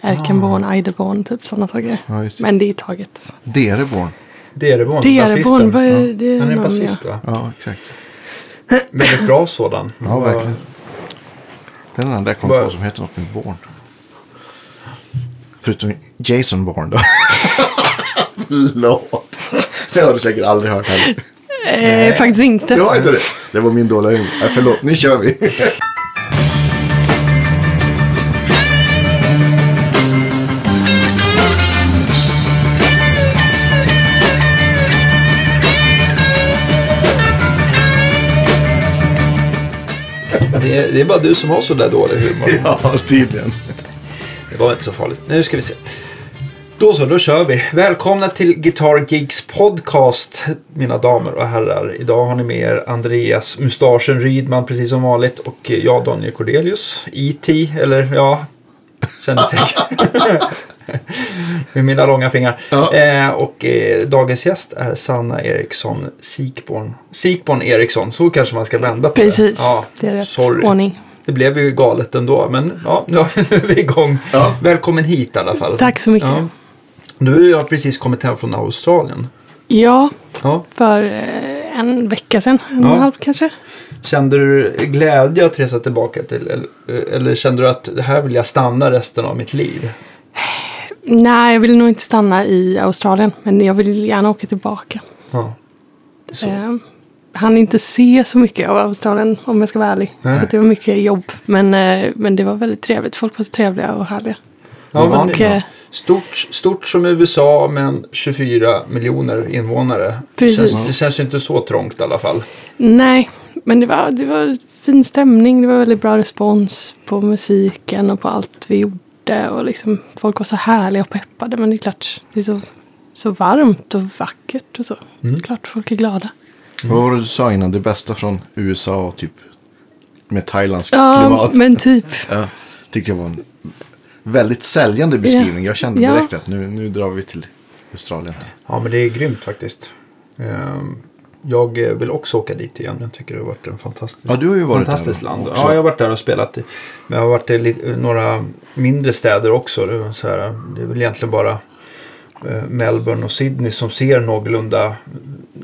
Erkenborn, Eideborn, typ sådana saker. Ja, just det. Men det är taget. Dereborn. Dereborn, Dereborn, basisten. vad är det? Han är basist va? Ja, exakt. Väldigt bra sådan. Ja, verkligen. Det är den enda jag kom Bara- på som heter något med Bourne. Förutom Jason Bourne då. Förlåt. Det har du säkert aldrig hört heller. Eh, faktiskt inte. Du har inte det? Det var min dåliga humor. Nej, förlåt, nu kör vi. Det är, det är bara du som har så där dålig humor. ja, tydligen. Det var inte så farligt. Nu ska vi se. Då så, då kör vi. Välkomna till Guitar Geeks podcast, mina damer och herrar. Idag har ni med er Andreas Mustaschen Rydman, precis som vanligt. Och jag, Daniel Cordelius. E.T. eller ja, kännetecken. Med mina långa fingrar. Ja. Eh, och eh, dagens gäst är Sanna Eriksson Sikborn. Sikborn Eriksson, så kanske man ska vända på Precis, det. Ja, det är rätt sorry. ordning. Det blev ju galet ändå, men ja, nu nu är vi igång. Ja. Välkommen hit i alla fall. Tack så mycket. Ja. Du har precis kommit hem från Australien. ja Ja. för eh, en vecka sedan. En Ja. och en halv kanske. Kände du glädje att resa tillbaka till, eller, eller kände du att det här vill jag stanna resten av mitt liv? Nej, jag vill nog inte stanna i Australien. Men jag vill gärna åka tillbaka. Ja. Eh, han inte se så mycket av Australien om jag ska vara ärlig. Nej. För det var mycket jobb. Men, eh, men det var väldigt trevligt. Folk var så trevliga och härliga. Ja, var men, då? eh, stort, stort som USA men 24 miljoner invånare. Precis. Känns, det känns ju inte så trångt i alla fall. Nej, men det var, det var fin stämning. Det var väldigt bra respons på musiken och på allt vi gjorde. Och liksom, folk var så härliga och peppade. Men det är klart, det är så, så varmt och vackert och så. Mm. Klart folk är glada. Vad var det du sa innan? Det bästa från USA och typ med Thailands Ja, klimat. men typ. Ja, tyckte jag var en väldigt säljande beskrivning. Jag kände Ja. direkt att nu, nu drar vi till Australien. Här. Ja, men det är grymt faktiskt. Ehm, Jag eh, vill också åka dit igen. Jag tycker det har varit en fantastisk, Ja, du har ju varit fantastiskt där land. också. Ja, jag har varit där och spelat. i- Men jag har varit i några mindre städer också. Det är, så här, det är väl egentligen bara eh, Melbourne och Sydney som ser någorlunda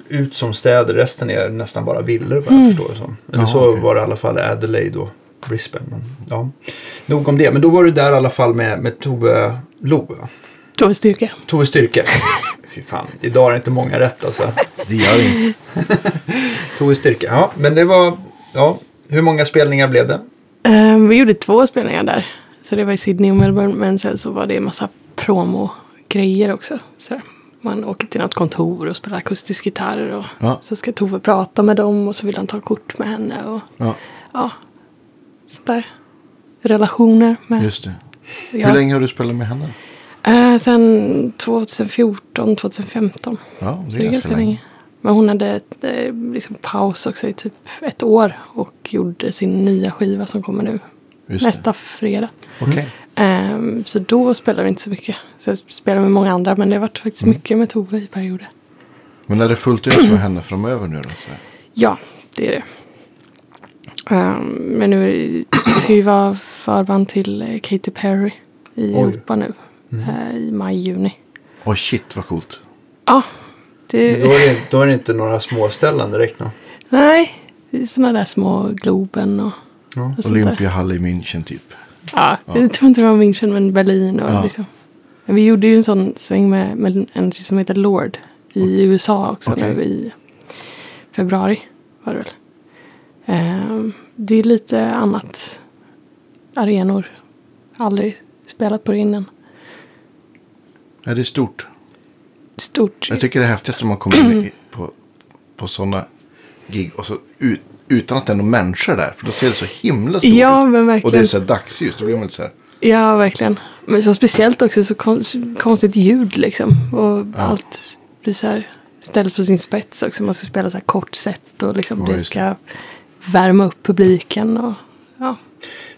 ut som städer. Resten är nästan bara villor vad jag förstår det som. Eller Ja, så okej. var det i alla fall Adelaide och Brisbane. Men, ja. Nog om det. Men då var du där i alla fall med, med Tove Lo. Tove Styrka. Tove Styrke. Fy fan, idag är det inte många rätt alltså. Det gör inte. Tove Styrke, ja. Men det var, ja. Hur många spelningar blev det? Eh, vi gjorde två spelningar där. Så det var i Sydney och Melbourne. Men sen så var det en massa promo-grejer också. Så man åker till något kontor och spelar akustisk gitarr. Och Ja. Så ska Tove prata med dem och så vill han ta kort med henne. Och Ja, ja, sånt där. Relationer med. just det. ja. Hur länge har du spelat med henne? Eh, sen 2014, 2015. Ja, det Så är ganska länge. Men hon hade ett, eh, liksom paus också i typ ett år. Och gjorde sin nya skiva som kommer nu Just det. nästa fredag. Okej. Ehm, så då spelar vi inte så mycket. Så jag spelar med många andra. Men det har varit faktiskt Mm. mycket med Tove i perioder. Men är det fullt ös med henne framöver nu då? Så? Ja, det är det. Ehm, men nu är det, vi ska ju vara förband till eh, Katy Perry i Oj. Europa nu. Eh, I maj-juni. Oj, shit vad coolt. Ja, det, Men Då är det, då är det inte några småställen direkt nu. nej, det är sådana där små Globen och, Ja. och sånt där. Olympiahall i München typ. Ja, jag tror inte det var München men Berlin och Ja. liksom. Men vi gjorde ju en sån sväng med, med en som heter Lord i USA också Okej. nu i februari var det väl. Ehm, det är lite annat arenor. Aldrig spelat på det innan. Ja, det är stort. Stort. Jag tycker det är häftigast om man kommer med i- på, på sådana gig och så ut, utan att det är några människor där. För då ser det så himla stort Ja, ut. men Och det är verkligen. så här dagsljus. Då blir man lite så här. Ja, verkligen. Men så speciellt också så kon- konstigt ljud liksom. Och allt blir så här ställs på sin spets också. Man ska spela så här kort set och liksom Ja, det ska värma upp publiken. Och, ja.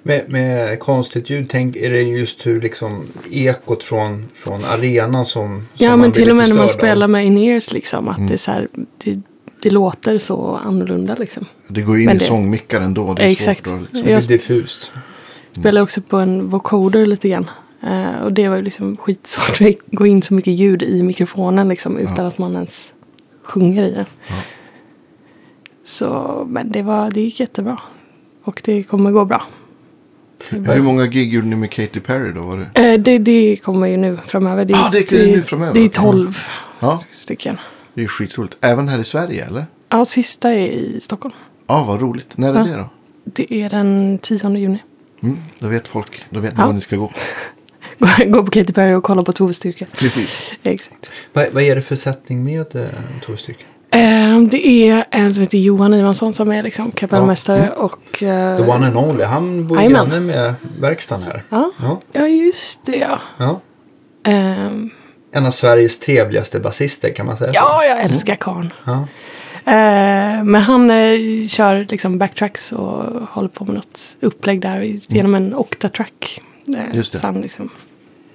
Med, med konstigt ljud, tänk, är det just hur liksom ekot från, från arenan som, som ja, men blir till och med när man av? spelar med in-ears liksom. Att Mm. det är så här, det, det låter så annorlunda liksom. Det går in Men i det- sångmickar ändå. Det är Exakt. Svårt att, Det liksom. blir Jag diffust. Spelade också på en vocoder lite grann. Eh, och det var ju liksom skitsvårt att gå in så mycket ljud i mikrofonen liksom, utan att man ens sjunger i den. Ja. Så, men det, var, det gick jättebra. Och det kommer gå bra. Hur många gig gjorde ni med Katy Perry då? Var det? Eh, det, det kommer ju nu framöver. Det, Ja, det är nu framöver. Det är 12 Ja, stycken. det är skitroligt. Även här i Sverige eller? Ja, sista är i Stockholm. Ja, vad roligt. När är Ja. det då? Det är den 10 juni. Mm, då vet folk. Då vet ni Ja. var ni ska gå. Gå, på Katy Perry och kolla på Tove-styrka. Precis. Exakt. Vad, vad är det för sättning med eh, Tove Styrka? Eh, det är en som heter Johan Ivansson som är liksom kapellmästare och... eh, The one and only. Han bor granne med verkstaden här. Ja, Ja. ja, just det ja. ja. Ehm, En av Sveriges trevligaste basister kan man säga så? ja, jag älskar karln. Ja. Eh, men han eh, kör liksom backtracks och håller på med något upplägg där i- genom en octatrack. Eh, Just det. Så han liksom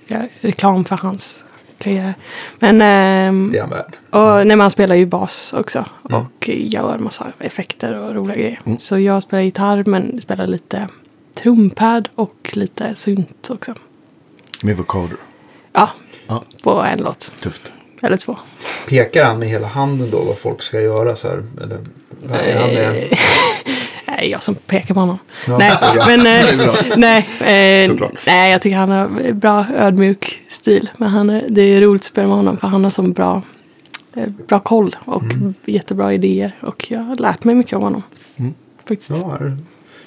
gör reklam för hans karriär. Men, ehm, Det är han värd. och nej, han spelar ju bas också. Mm. Och gör massa effekter och roliga grejer. Så jag spelar gitarr men spelar lite trumpad och lite synt också. Med vocoder. Ja, Ja, på en låt. tufft. Eller två. Pekar han med hela handen då vad folk ska göra så här? Eller, han är, Nej, jag som pekar på honom. Ja. Nej, Ja. men eh, nej, eh, nej, jag tycker han har bra ödmjuk stil. Men han är, det är roligt att spela med honom för han har sån bra, eh, bra koll och Mm. jättebra idéer. Och jag har lärt mig mycket av honom. Mm. Faktiskt. ja,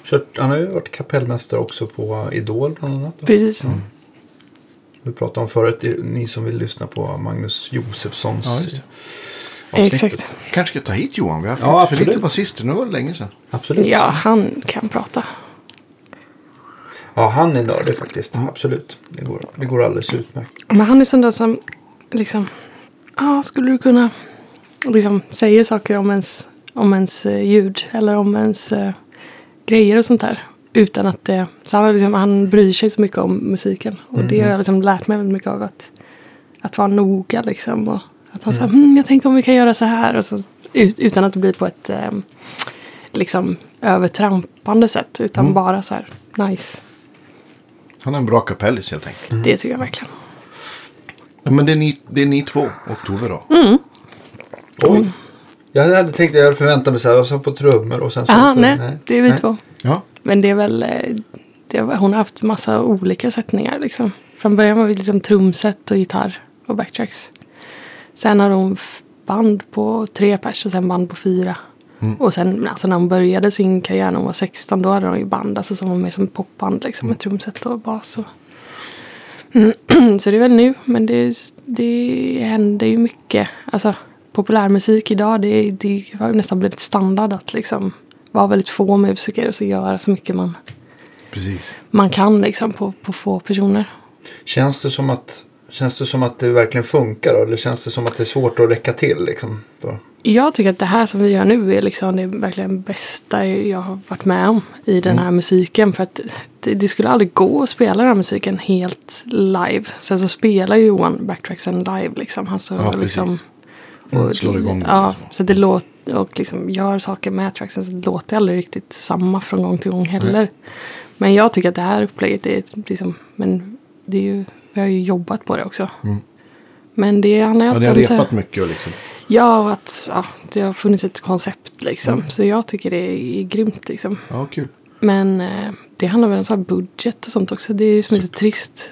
kört, han har ju varit kapellmästare också på Idol bland annat. Då. Precis. Vi pratade om förut, ni som vill lyssna på Magnus Josefssons Ja, just det. Avsnittet. Exakt. Kanske ska ta hit Johan. Vi har haft Ja, lite för lite basister. Nu var det länge sedan. Absolut. Ja, han kan prata. Ja, han är nördig faktiskt. Absolut. Det går, det går alldeles utmärkt. Men han är sån där som liksom, ja, skulle du kunna, liksom säger saker om ens, om ens eh, ljud eller om ens eh, grejer och sånt där. Utan att det, så han, liksom, han bryr sig så mycket om musiken. Och det har jag liksom lärt mig väldigt mycket av att, att vara noga liksom. Och att han säger, hm, jag tänker om vi kan göra så här. Och så, ut, utan att det blir på ett eh, liksom övertrampande sätt. Utan bara så här, nice. Han är en bra kapellis helt enkelt. Det tycker jag verkligen. Ja, Men det är, ni, det är ni två och Tove då? Mm. Oj. Jag hade tänkt, jag hade förväntat mig så här, och så på trummor och sen så. Jaha, på- nej, det är vi Nej. två. Ja. Men det är väl, eh, det, har- hon har haft massa olika sättningar liksom. Från början var vi liksom trumset och gitarr och backtracks. Sen har hon band på tre pers och sen band på fyra. Och sen alltså när hon började sin karriär när hon var 16 då hade hon ju band alltså som var mer som popband liksom med trumset och bas. Och... så det är väl nu men det, det händer ju mycket. Alltså populärmusik idag det, det har nästan blivit standard att liksom vara väldigt få musiker och så göra så mycket man, Precis. man kan liksom på, på få personer. Känns det som att Känns det som att det verkligen funkar då? Eller känns det som att det är svårt att räcka till? Liksom. Jag tycker att det här som vi gör nu är liksom det verkligen bästa jag har varit med om i den här musiken. För att det, det skulle aldrig gå att spela den här musiken helt live. Sen så spelar ju Johan backtracksen live liksom. Han står Ja, liksom Mm, slår igång Ja, så det låter och liksom gör saker med tracksen så det låter aldrig riktigt samma från gång till gång heller. Men jag tycker att det här upplägget är liksom, men det är ju, vi har ju jobbat på det också. Men det handlar ju Mm. Ja, ni har om så här- repat mycket och liksom. Ja, och att ja, det har funnits ett koncept liksom. Så jag tycker det är grymt liksom. Ja, kul. Men eh, det handlar väl om så här budget och sånt också. Det är ju som är så trist.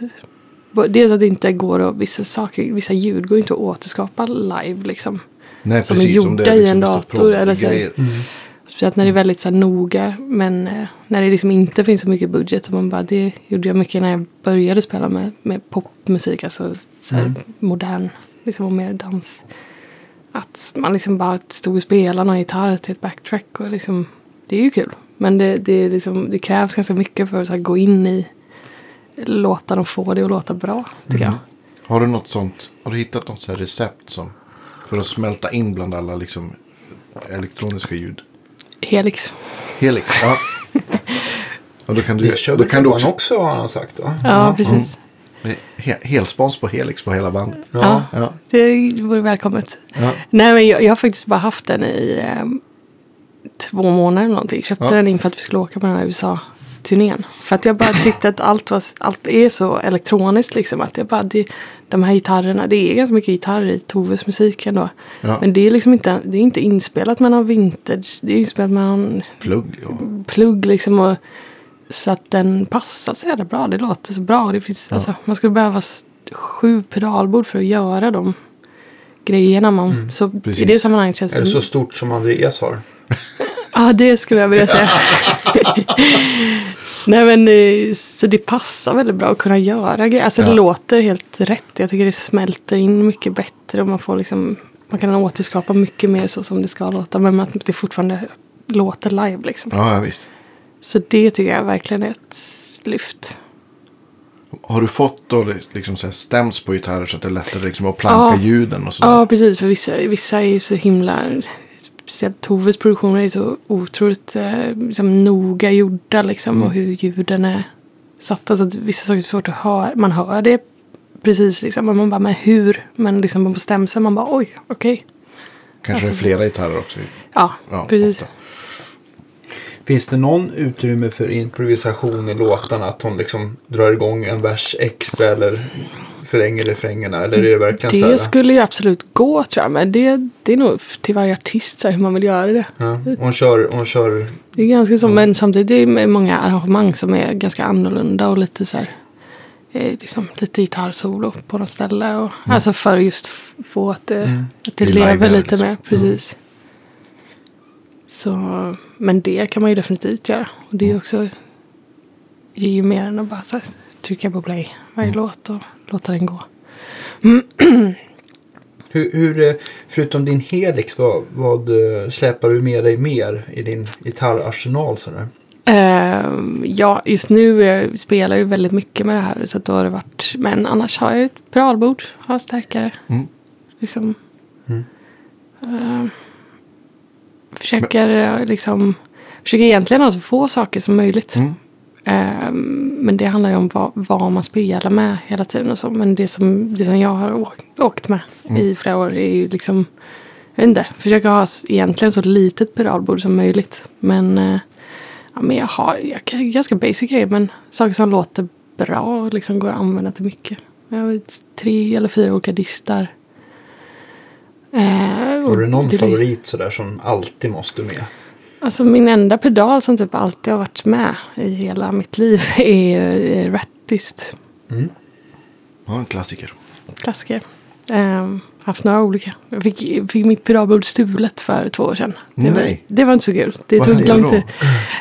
Dels att det inte går att, vissa saker, vissa ljud går inte att återskapa live liksom. Nej, Som är precis. om gjorda det är i liksom en vissa dator eller så här. Speciellt när det är väldigt så här noga. Men eh, när det liksom inte finns så mycket budget. Och man bara, det gjorde jag mycket när jag började spela med, med popmusik. Alltså så här modern, liksom och mer dans. Att man liksom bara stod och spelade någon gitarr till ett backtrack. Och liksom, det är ju kul. Men det, det, liksom, det krävs ganska mycket för att här, gå in i låtarna och få det att låta bra. Tycker jag. Har du något sånt? Har du hittat något så här recept som för att smälta in bland alla liksom elektroniska ljud? Helix. Helix. Ja. Och då kan du, Det då körde kan du också också har han sagt. Va? Ja, precis. he, helspons på Helix på hela bandet. Ja. Ja. Det vore välkommet. Ja. Nej men jag, jag har faktiskt bara haft den i eh, två månader eller någonting. Köpte Ja. den inför att vi skulle åka på den här USA turnén. För att jag bara tyckte att allt, var, allt är så elektroniskt liksom. Att jag bara, det, de här gitarrerna, det är ganska mycket gitarr i Toves musik ändå. Ja. Men det är liksom inte, det är inte inspelat med någon vintage. Det är inspelat med någon Plugg. Och, plugg liksom. Och, så att den passar så jävla bra. Det låter så bra. Det finns, alltså, man skulle behöva sju pedalbord för att göra de grejerna. Man, så i det sammanhanget känns det... Eller så stort som Andreas har. Ja, det skulle jag vilja säga. Nej men eh, så det passar väldigt bra att kunna göra grejer. Alltså Ja. det låter helt rätt. Jag tycker det smälter in mycket bättre och man får liksom man kan återskapa mycket mer så som det ska låta. Men att det fortfarande låter live liksom. ja, ja, visst. Så det tycker jag verkligen är ett lyft. Har du fått då liksom så här stäms på gitarrer så att det är lättare liksom att planka Ja. ljuden och sådär? Ja, precis. För vissa, vissa är ju så himla... Speciellt Toves produktioner är så otroligt eh, liksom, noga gjorda liksom. Och hur ljuden är satta. Så att vissa saker är svårt att höra. Man hör det precis liksom. Men man bara, men hur? Men liksom på stämseln man bara, oj, okej. Kanske alltså- är flera gitarrer också. Ja, Ja, precis. ofta. Finns det någon utrymme för improvisation i låtarna? Att hon liksom drar igång en vers extra eller förlänger refrängerna? Eller är det verkligen så här? Det skulle ju absolut gå tror jag. Men det, det är nog till varje artist så här, hur man vill göra det. Ja, hon, kör, hon kör... Det är ganska så, men samtidigt är det många arrangemang som är ganska annorlunda och lite så här, eh, liksom lite gitarrsolo på något ställe. Och, Alltså för just få att det, att det Det lever lite liksom. mer. Precis. Så, men det kan man ju definitivt göra. Och det är ju också, ger ju mer än att bara så här, trycka på play varje låt och låta den gå. Hur, hur, eh, förutom din Helix, vad, vad eh, släpar du med dig mer i din gitarrarsenal? Sådär? Ehm, ja, just nu eh, spelar jag väldigt mycket med det här. Så då har det varit, men annars har jag ett pedalbord, har stärkare. Mm. Liksom. Ehm, försöker eh, liksom, försöker egentligen ha så få saker som möjligt. Mm. Ehm, men det handlar ju om vad, vad man spelar med hela tiden och så. Men det som, det som jag har åkt, åkt med i flera år är ju liksom, jag vet inte, försöka ha egentligen så litet pedalbord som möjligt. Men, eh, ja, men jag har jag, ganska basic grejer, men saker som låter bra och liksom går att använda till mycket. Jag har tre eller fyra olika distar. Eh, Har du någon det- favorit sådär som alltid måste med? Alltså min enda pedal som typ alltid har varit med i hela mitt liv är, är Rattist. Ja, en klassiker. Klassiker. Um, haft några olika. Jag fick, fick mitt pedalbord stulet för två år sedan. Det, var, Nej. det var inte så kul. Det Vad tog lång tid.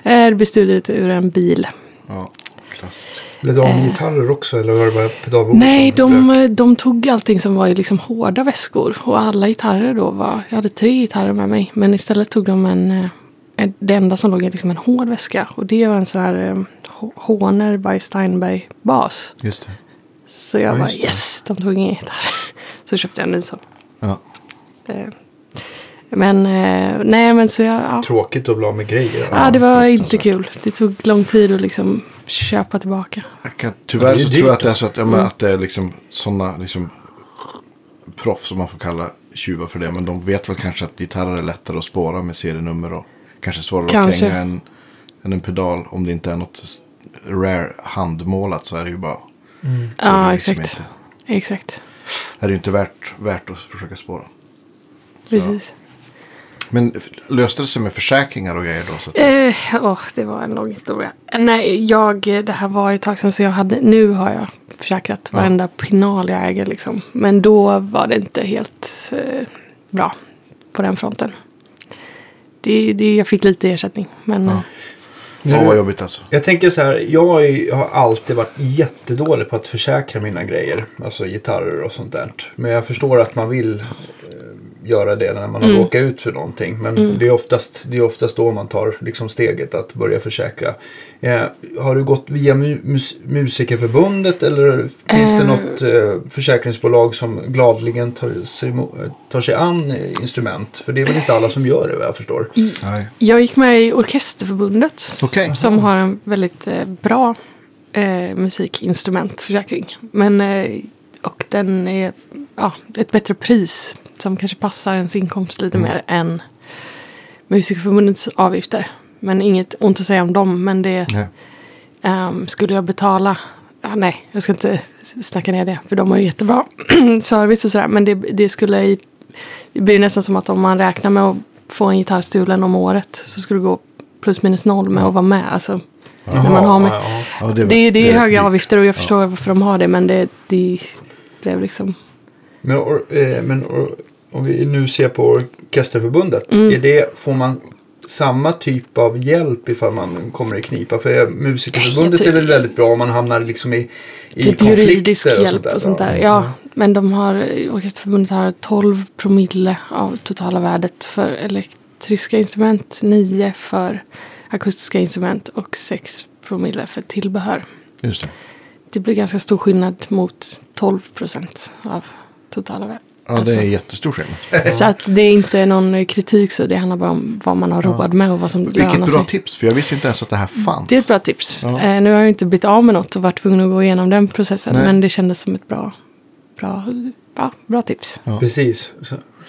Eh, Det blev stulet ur en bil. Ja, klass. Blev det av med Eh. gitarrer också eller var det bara pedalbordet Nej, de, de tog allting som var i liksom hårda väskor. Och alla gitarrer då var... Jag hade tre gitarrer med mig. Men istället tog de en... eh, det enda som låg i liksom en hård väska. Och det var en sån här eh, H- Horner by Steinberg bas. Just det. Så jag Ja, bara yes, de tog ingen gitarr. Så köpte jag en ny sån. Ja. Eh, Men eh, nej men så jag... Ja, Tråkigt att bli av med grejer. ja det var inte kul. Det tog lång tid att liksom köpa tillbaka. Jag kan, tyvärr är så dyrt tror jag att det är så att, ja, men att det är liksom sådana liksom, proffs som man får kalla tjuvar för det. Men de vet väl kanske att gitarrer är lättare att spåra med serienummer och kanske svårare Kanske. att kränga än, än en pedal. Om det inte är något rare handmålat så är det ju bara. är Ja, liksom exakt. Inte, Exakt. är det ju inte värt, värt att försöka spåra. Precis. Men f- löste det sig med försäkringar och grejer då? Så att, Eh, åh, det var en lång historia. Nej, jag, det här var ett tag sedan så jag hade, nu har jag försäkrat Ja. varenda pinal jag äger liksom. Men då var det inte helt eh, bra på den fronten. Det, det, jag fick lite ersättning, men Ja. eh, Nu- ja, vad jobbigt alltså. Jag tänker så här, jag har alltid varit jättedålig på att försäkra mina grejer. Alltså gitarrer och sånt där. Men jag förstår att man vill eh, göra det när man har råkat ut för någonting. Men det, är oftast, det är oftast då man tar liksom steget att börja försäkra. Eh, har du gått via mu mus Musikerförbundet eller finns det Eh. något eh, försäkringsbolag som gladligen tar sig, tar sig an eh, instrument? För det är väl inte alla som gör det vad jag förstår. Nej. jag gick med i Orkesterförbundet. Okej. Som har en väldigt eh, bra eh, musikinstrumentförsäkring. Men, eh, och den är ja, ett bättre pris. Som kanske passar ens inkomst lite mer än Musikerförbundets avgifter. Men inget ont att säga om dem. Men det. Ehm, skulle jag betala, ah, nej jag ska inte snacka ner det för de har ju jättebra service och sådär. Men det, det skulle i, det blir nästan som att om man räknar med att få en gitarr stulen om året så skulle det gå plus minus noll med att vara med. Alltså, när man har med, Ja, ja. Ja, det, det, är höga avgifter och jag förstår varför de har det men det, det blev liksom... Men, or, eh, men or, om vi nu ser på Orkesterförbundet. Mm. Är det, får man samma typ av hjälp ifall man kommer i knipa? För Musikerförbundet Jag är väl väldigt bra om man hamnar liksom i, i Typ konflikter juridisk och hjälp sånt där. och sånt där. Ja, men de har, Orkesterförbundet har 12 promille av totala värdet för elektriska instrument, 9 för akustiska instrument och 6 promille för tillbehör. Just det. Det blir ganska stor skillnad mot 12 procent av totala värdet. Ja, Alltså. det är jättestor skillnad. Så att det är inte någon kritik så det handlar bara om vad man har råd med och vad som Vilket lönar bra sig. tips, för jag visste inte ens att det här fanns. Det är ett bra tips. Ja. Eh, nu har jag inte blivit av med något och varit tvungen att gå igenom den processen. Nej. Men det kändes som ett bra, bra, bra, bra tips. Ja. Precis.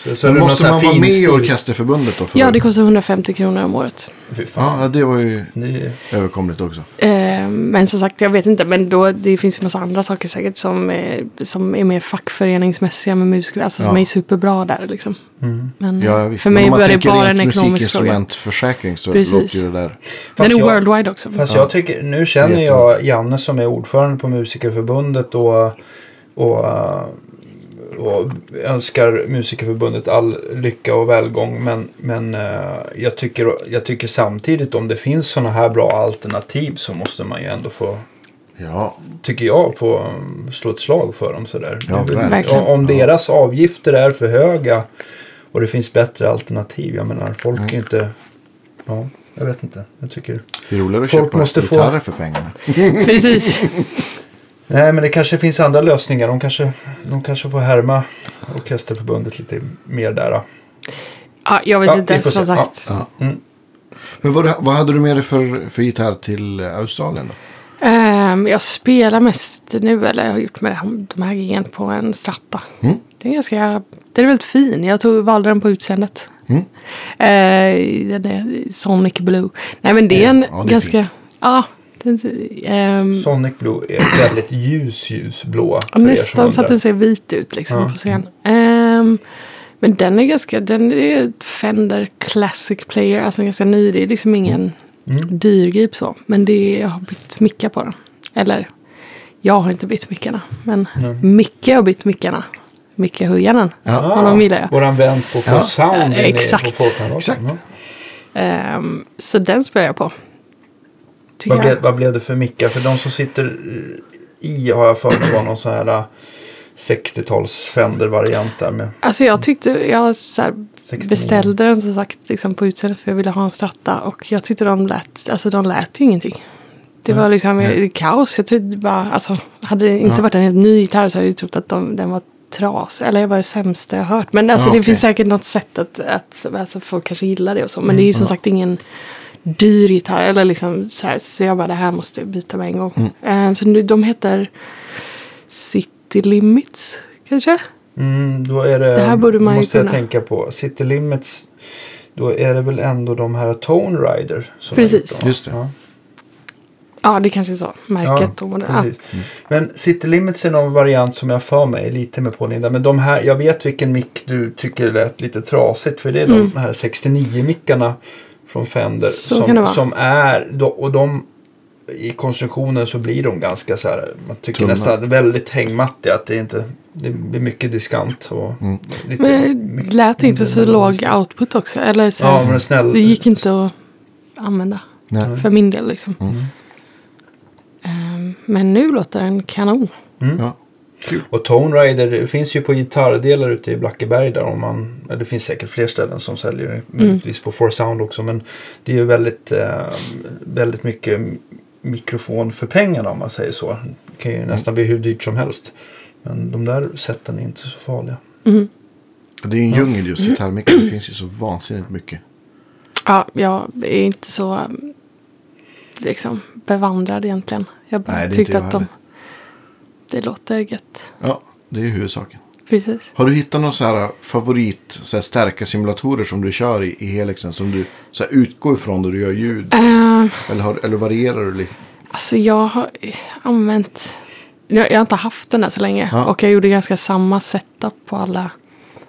Så, så, Men det måste man vara med i Orkesterförbundet då? För Ja, det kostar 150 kronor om året. Ja, det var ju Ni, överkomligt också. Eh, men som sagt, jag vet inte. Men då, det finns ju massa andra saker säkert som, är- som är mer fackföreningsmässiga med musiker. Alltså som Ja. är superbra där liksom. mm. Men Ja, visst. för mig var det bara en ekonomisk fråga. musikinstrumentförsäkring så Precis. låter ju det där. Fast Den är jag- worldwide också. Fast Ja. jag tycker, nu känner jag Janne som är ordförande på Musikerförbundet och, och, eh, och önskar Musikerförbundet all lycka och välgång. Men, men eh, jag, tycker, jag tycker samtidigt om det finns sådana här bra alternativ så måste man ju ändå få, Ja, tycker jag, få um, slå ett slag för dem sådär. Ja, verkligen. Om, deras avgifter är för höga och det finns bättre alternativ. Jag menar, folk är inte... Ja, jag vet inte. Jag tycker... det är roligare att Folk köpa måste få- gitarrer för pengarna. Precis. Nej, men det kanske finns andra lösningar. De kanske, de kanske får härma Orkesterförbundet lite mer där. då. Ja, jag vet Ja, inte. Som sagt. Ja. Mm. Men vad, vad hade du med dig för, för gitarr till Australien då? Ehm, jag spelar mest nu, eller jag har gjort med de här giggen på en stratta. Mm. Det är ganska, den är väldigt fin. Jag tog, valde den på utseendet. Mm. Eh, den är Sonic Blue. Nej men det är en Ja, det är ganska, fint. ja. Ehm, Sonic Blue är väldigt ljus, ljusblå. nästan så att den ser vit ut liksom Ja. på scen. Ehm, men den är ganska, den är Fender Classic Player, alltså ganska ny. Det är liksom ingen Mm. dyrgrip så. Men det jag har bytt mickar på den. Eller, jag har inte bytt mickarna. Men Mm. Micke har bytt mickarna. Micke Hujanen. Ja. Honom gillar jag. Våran vän på Ja. Sound. Ja, exakt. På. Exakt. Ja. Ehm, så den spelar jag på. Vad, blev, vad blev det för mickar? För de som sitter i har jag för mig var någon sån här äh, 60-tals Fender-variant där med Alltså jag tyckte, jag här, 69. beställde den som sagt liksom på utseendet för jag ville ha en stratta. Och jag tyckte de lät, alltså de lät ju ingenting. Det var liksom eh, kaos. Jag trodde bara, alltså hade det inte Ja. varit en helt ny gitarr så hade jag trott att de, den var tras. Eller jag var det sämsta jag hört. Men alltså Ja, det okej. finns säkert något sätt att, att alltså, folk kanske gillar det och så. Men Mm, det är ju som sagt ingen dyr gitarr. Eller liksom så här. Så jag bara, det här måste jag byta med en gång. Mm. Eh, så de heter City Limits kanske? Mm, då är det, Det här borde man ju måste jag kunna. tänka på. City Limits, då är det väl ändå de här Tone Rider. Som Precis. Just det. Ja. Ja, det kanske är så. Märket. och modell. precis. Men City Limits är någon variant som jag för mig lite med på Linda. Men de här, jag vet vilken mick du tycker lät lite trasigt. För det är de här 69-mickarna från Fender. Mm. Så som, kan det vara. som är, och de i konstruktionen så blir de ganska så här, man tycker Tunna. nästan väldigt hängmattiga. Att det inte, det blir mycket diskant och Mm. lite Men det lät inte så låg output också. Eller så här, Ja, men snäll. Det gick inte att använda. Nej. För min del liksom. Mm. Ehm, men nu låter den kanon. Ja. Och Tone Rider det finns ju på gitarrdelar ute i Blackeberg där om man, det finns säkert fler ställen som säljer det, möjligtvis på For Sound också men det är ju väldigt, eh, väldigt mycket mikrofon för pengarna om man säger så. Det kan ju nästan bli hur dyrt som helst. Men de där sätten är inte så farliga. Mm. Det är ju en djungel just gitarrmickar. Det finns ju så vansinnigt mycket. Ja, jag är inte så um, liksom, bevandrad egentligen. Jag bara Nej, tyckte jag att de... heller. Det låter gött. Ja, det är ju huvudsaken. Precis. Har du hittat någon så här favorit så här starka simulatorer som du kör i, i Helixen? Som du så här utgår ifrån när du gör ljud? Ehm, Eller, har, eller varierar du lite? Alltså jag har använt... Jag, jag har inte haft den där så länge. Ja. Och jag gjorde ganska samma setup på alla,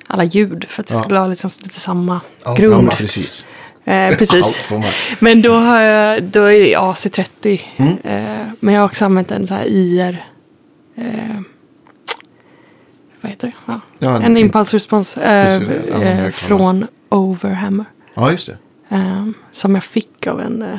alla ljud. För att det Ja. skulle ha liksom lite samma Ja, grund. Ja, men precis. Eh, precis. Men då, har jag, då är det AC30. Mm. Eh, men jag har också använt en sån här IR. Eh, vad heter det? Ja. Ja, En impulsrespons eh, eh, från Overhammer. Ja, just det. Eh, som jag fick av en... Eh,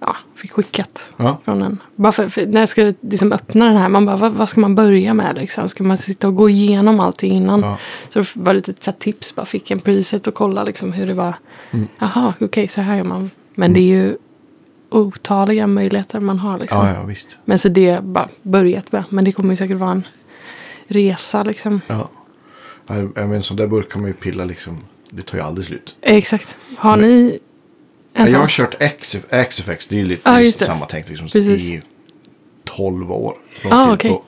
ja, fick skickat Ja. från en. Bara för, för när jag skulle liksom öppna den här, man bara, vad, vad ska man börja med liksom? Ska man sitta och gå igenom allting innan? Ja. Så det var lite så här tips, bara fick en preset och kolla liksom hur det var. Mm. Jaha, okej, så här gör man. Men det är ju otaliga möjligheter man har liksom. Ja, ja, visst. Men så det är bara börjat med. Men det kommer ju säkert vara en resa liksom. Ja. Menar, en sån där burk kan man ju pilla liksom. Det tar ju aldrig slut. Exakt. Har ni en Ja, jag sån? har kört XFX, det är ju lite Ja, just det. samma tänk liksom. Precis. I 12 år. Från Ah, till okej.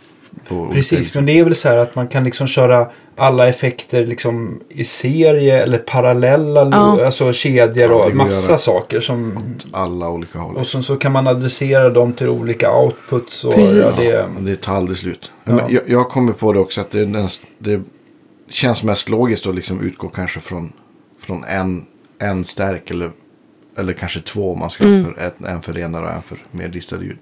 Precis, men det är väl så här att man kan liksom köra alla effekter liksom i serie eller parallella Ja. alltså kedjor och massa saker. Som, alla olika håll. och sen så kan man adressera dem till olika outputs. Och, Precis. ja, det, det tar aldrig slut. Ja. Men jag, jag kommer på det också att det, näst, det känns mest logiskt att liksom utgå kanske från, från en, en stärk eller, eller kanske två om man ska Mm. för, en, en för renare och en för mer distade ljud.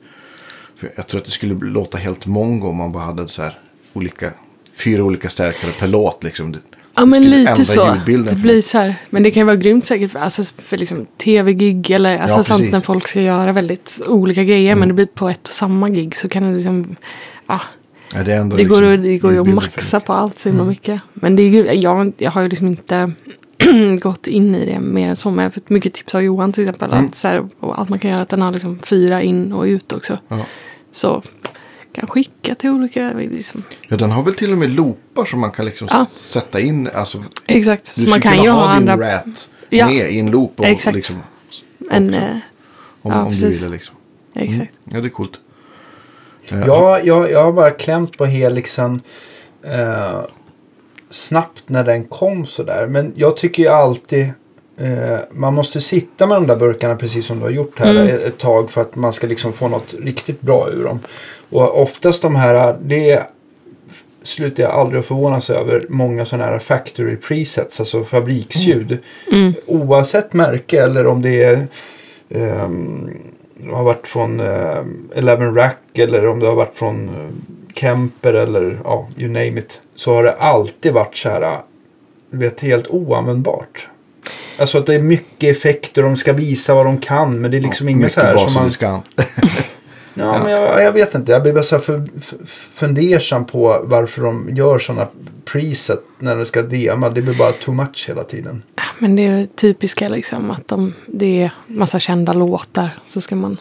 För jag tror att det skulle låta helt mongo om man bara hade så här olika, fyra olika stärkare per låt. Liksom. Det, Ja men lite så. Det blir så här. Men det kan ju vara grymt säkert för, alltså, för liksom, tv-gig eller alltså, Ja, sånt när folk ska göra väldigt olika grejer. Men det blir på ett och samma gig så kan det liksom. Ja, Ja, det, det, går, liksom att- det går ju att maxa på allt så himla mycket. Men det är jag, jag har ju liksom inte gått in i det mer än så. Men jag har fått mycket tips av Johan till exempel. Mm. Att, så här, och allt man kan göra att den har liksom fyra in och ut också. Ja. Så kan skicka till olika. Liksom. Ja, den har väl till och med loopar som man kan liksom Ja. sätta in. Alltså, Exakt. Så du man skulle kan ju ha ha din andra. rat Ja. med i en loop. Och Exakt. Liksom, En, också. eh, om, ja, om du precis. ville liksom. exakt. Ja, det är coolt. Eh, Ja, jag, jag har bara klämt på helixen eh, snabbt när den kom sådär. Men jag tycker ju alltid man måste sitta med de där burkarna precis som du har gjort här Mm. ett, tag för att man ska liksom få något riktigt bra ur dem. Och oftast de här, det slutar jag aldrig att förvånas över många sådana här factory presets, alltså fabriksljud. Mm. Oavsett märke eller om det är ehm, har varit från uh, Eleven Rack eller om det har varit från eh, Kemper eller ja, you name it. Så har det alltid varit så här, eh, vet, helt oanvändbart. Alltså att det är mycket effekter, de ska visa vad de kan, men det är liksom ja, inget så här som och man... diskant. Ja, men jag, jag vet inte, jag blir bara så här för, fundersam på varför de gör sådana preset när de ska dema. Det blir bara too much hela tiden. Men det är typiska liksom att de, det är massa kända låtar. Så ska man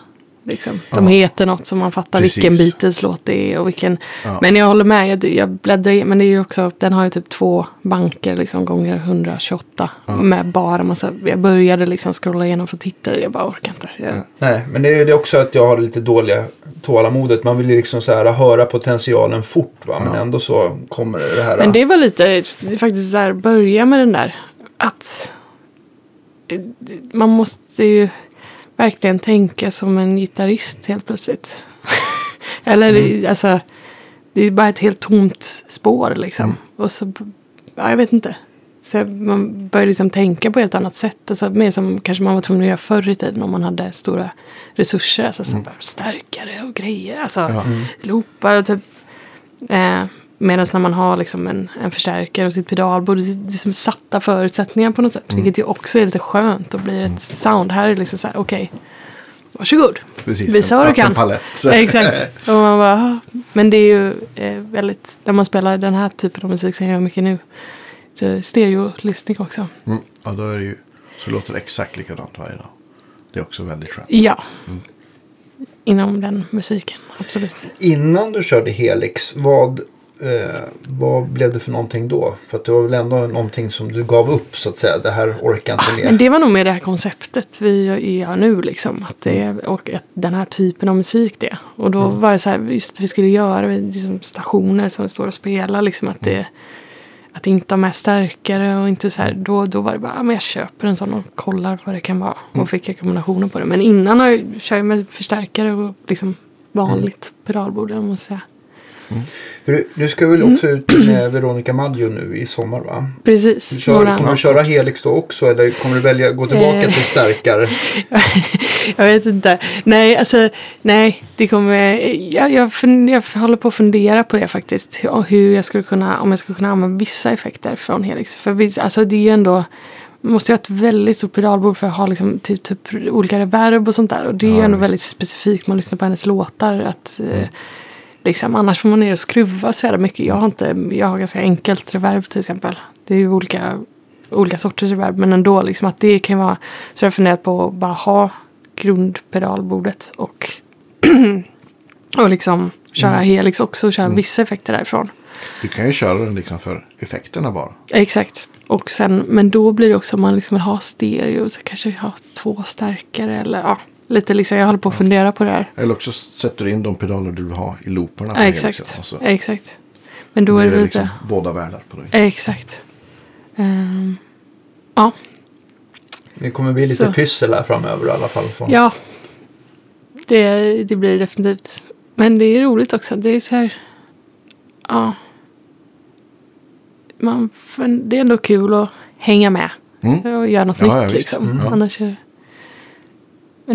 liksom, de Ja. heter något som man fattar Precis. vilken Beatles-låt det är och vilken. Ja. Men jag håller med, jag, jag bläddrar i, men det är ju också, den har ju typ två banker liksom gånger 128. Med bara massa, jag började liksom scrolla igenom för att titta, jag bara orkar inte. Jag, Ja. Nej, men det är är också att jag har lite dåliga tålamodet. Man vill ju liksom så här höra potentialen fort va. Men Ja. ändå så kommer det här. Men det var lite, det är faktiskt så här, börja med den där. Att man måste ju verkligen tänka som en gitarrist helt plötsligt. Eller Mm. alltså, det är bara ett helt tomt spår liksom. Mm. Och så, ja jag vet inte. Så man börjar liksom tänka på ett helt annat sätt. Alltså, mer som kanske man var tvungen att göra förr i tiden om man hade stora resurser. Alltså så bara stärkare och grejer. Alltså Mm. Ja. loopar och typ. Eh, Medan när man har liksom en, en förstärkare och sitt pedalbord. Det är det är som satta förutsättningar på något sätt. Mm. Vilket ju också är lite skönt och blir ett sound. Här är det liksom så här, okej. varsågod. Precis, Visa vad du kan. Exakt. Och man bara, men det är ju eh, väldigt, när man spelar den här typen av musik som jag gör mycket nu. Så stereolyssning också. Mm. Ja, då är det ju, så låter det exakt likadant varje dag. Det är också väldigt skönt. Ja. Inom den musiken, absolut. Innan du körde Helix, vad, eh, vad blev det för någonting då? För att det var väl ändå någonting som du gav upp så att säga. Det här orkar inte Men mer. det var nog med det här konceptet vi gör nu liksom. Att det är, och att den här typen av musik det. Och då var det så här, just att vi skulle göra liksom stationer som står och spelar liksom. Att det, att inte ha med stärkare och inte så här. Då, då var det bara, ja, men jag köper en sån och kollar vad det kan vara. Och fick rekommendationer på det. Men innan har jag, kör jag med förstärkare och liksom vanligt pedalbord, jag måste säga. För du, ska väl också ut med Veronica Maggio nu i sommar va? Precis. Du kör, våran- kommer du köra Helix då också eller kommer du välja gå tillbaka Eh. till stärkare? jag vet inte. Nej, alltså, nej, det kommer... Jag, jag, fun- jag håller på att fundera på det faktiskt. Hur- jag skulle kunna, om jag skulle kunna använda vissa effekter från Helix. För alltså, det är ju ändå... Måste ju ha ett väldigt stort pedalbord för att ha liksom, typ, typ olika reverb och sånt där. Och det är Ja, ändå visst. väldigt specifikt. Man lyssnar på hennes låtar. Att, eh, liksom, annars får man ner och skruva så jävla mycket. Jag har, inte, jag har ganska enkelt reverb till exempel. Det är ju olika, olika sorters reverb. Men ändå liksom att det kan vara. Så jag har funderat på att bara ha grundpedalbordet och, och liksom köra Helix också och köra vissa effekter därifrån. Du kan ju köra den liksom för effekterna bara. Exakt. Och sen, men då blir det också om man liksom vill ha stereo så kanske ha två stärkare eller ja, lite liksom. Jag håller på att fundera på det här. Eller också sätter du in de pedaler du vill ha i looparna. Ja, exakt. Och så Exakt. Men då är det lite. liksom båda världar på det. Exakt. Ehm, ja. Det kommer bli lite Så. pyssel här framöver i alla fall. Från... Ja. Det, det blir det definitivt. Men det är roligt också. Det är så här. Ja. Man, det är ändå kul att hänga med. Mm. Och göra något Ja, ja, nytt visst. liksom. Mm. Ja. Annars är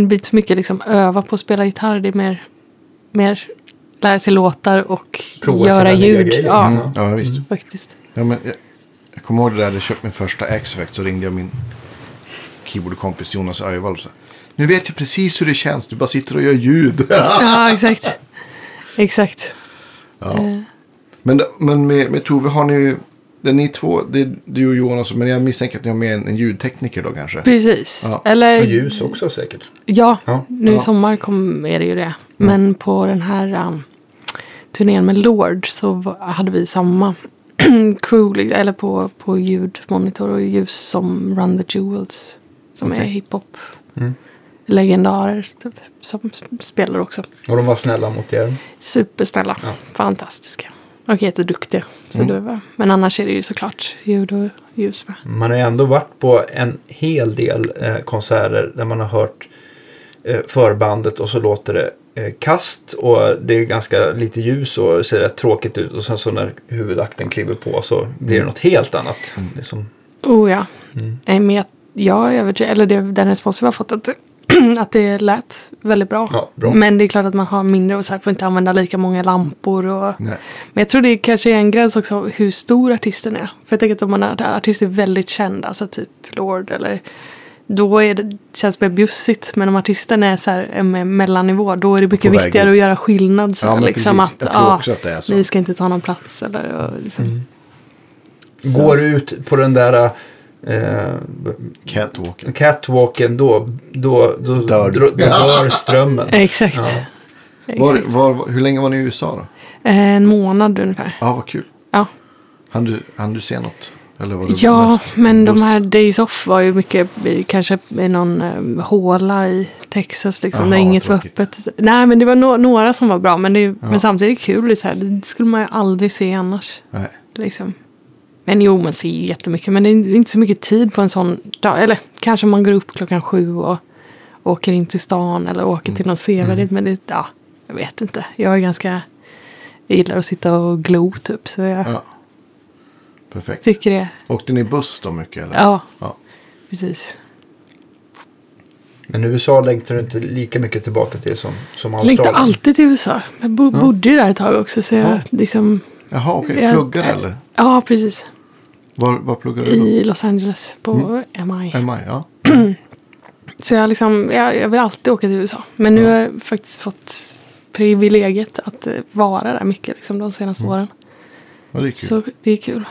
det. Blir inte så mycket liksom öva på att spela gitarr. Det är mer, mer lära sig låtar och Prova göra ljud. Ja, Mm. Ja, visst. faktiskt. Ja, men jag, jag kommer ihåg det där, jag hade köpt min första X-Effect så ringde jag min keyboardkompis Jonas Öjvall och sa Nu vet jag precis hur det känns, du bara sitter och gör ljud. Ja, exakt. Exakt. ja. Eh, Men, men med, med Tove har ni ju, det är ni två, det är du och Jonas, men jag misstänker att ni har med en, en ljudtekniker då kanske. precis. Ja. Eller, Och ljus också säkert. Ja, Ja. nu i Ja. sommar kom, är det ju det. Men på den här um, turnén med Lord så hade vi samma crew, eller på, på ljudmonitor och ljus som Run the Jewels. Som är Okej. hiphop. Mm. Legendarer typ, som sp- spelar också. Och de var snälla mot er. Supersnälla. Ja. Fantastiska. Och jätteduktiga. Så Mm. men annars är det ju såklart ljud och ljus med. Man har ju ändå varit på en hel del eh, konserter där man har hört eh, förbandet och så låter det eh, kast och det är ganska lite ljus och ser rätt tråkigt ut och sen så när huvudakten kliver på så blir det något helt annat. Liksom. Oh ja. Mm. Men jag, jag är övertygad, eller det, den respons vi har fått att, att det lät väldigt bra. Ja, bra. Men det är klart att man har mindre och så här får inte använda lika många lampor. Och, Nej. men jag tror det kanske är en gräns också hur stor artisten är. För jag tänker att om man är artist är väldigt känd, alltså typ Lord eller då är det, känns det mer bjussigt. Men om artisten är så här en mellannivå då är det mycket viktigare att göra skillnad. Så Ja, liksom precis. att Jag tror också att är så. ni ska inte ta någon plats. Eller, och, liksom. Mm. Går du ut på den där eh, Catwalken. catwalken då, då, då, Dör då, då dör strömmen. Exakt. Ja. Var, var, hur länge var ni i USA då? En månad ungefär. Ja, vad kul. Ja. Han du, han du se något? Eller var det Ja, mest men de här Days Off var ju mycket kanske i någon um, håla i Texas liksom. där Jaha, inget var öppet. Nej, men det var no några som var bra. Men, det, men samtidigt kul. Så här, det skulle man ju aldrig se annars. Nej. Liksom. Men jo, man ser ju jättemycket. Men det är inte så mycket tid på en sån dag. Eller kanske man går upp klockan sju och åker in till stan. Eller åker till någon sevärdhet. Men det, ja, jag vet inte. Jag är ganska... Jag gillar att sitta och glo typ. Så jag Ja. Perfekt. tycker det. Åkte ni buss då mycket? Eller? Ja, ja. precis. Men USA längtar du inte lika mycket tillbaka till som, som Jag längtar Australien. alltid till USA. Jag bo, Ja. bodde ju där ett tag också. Så jag Ja. liksom... Jaha, okej. jag- Pluggar äh, eller? Ja, precis. Var, var pluggar du då? I Los Angeles på MI. MI, ja. Så jag, liksom, jag, jag vill alltid åka till USA. Men nu har jag faktiskt fått privilegiet att eh, vara där mycket liksom, de senaste åren. ja. Det är kul. Så det är kul.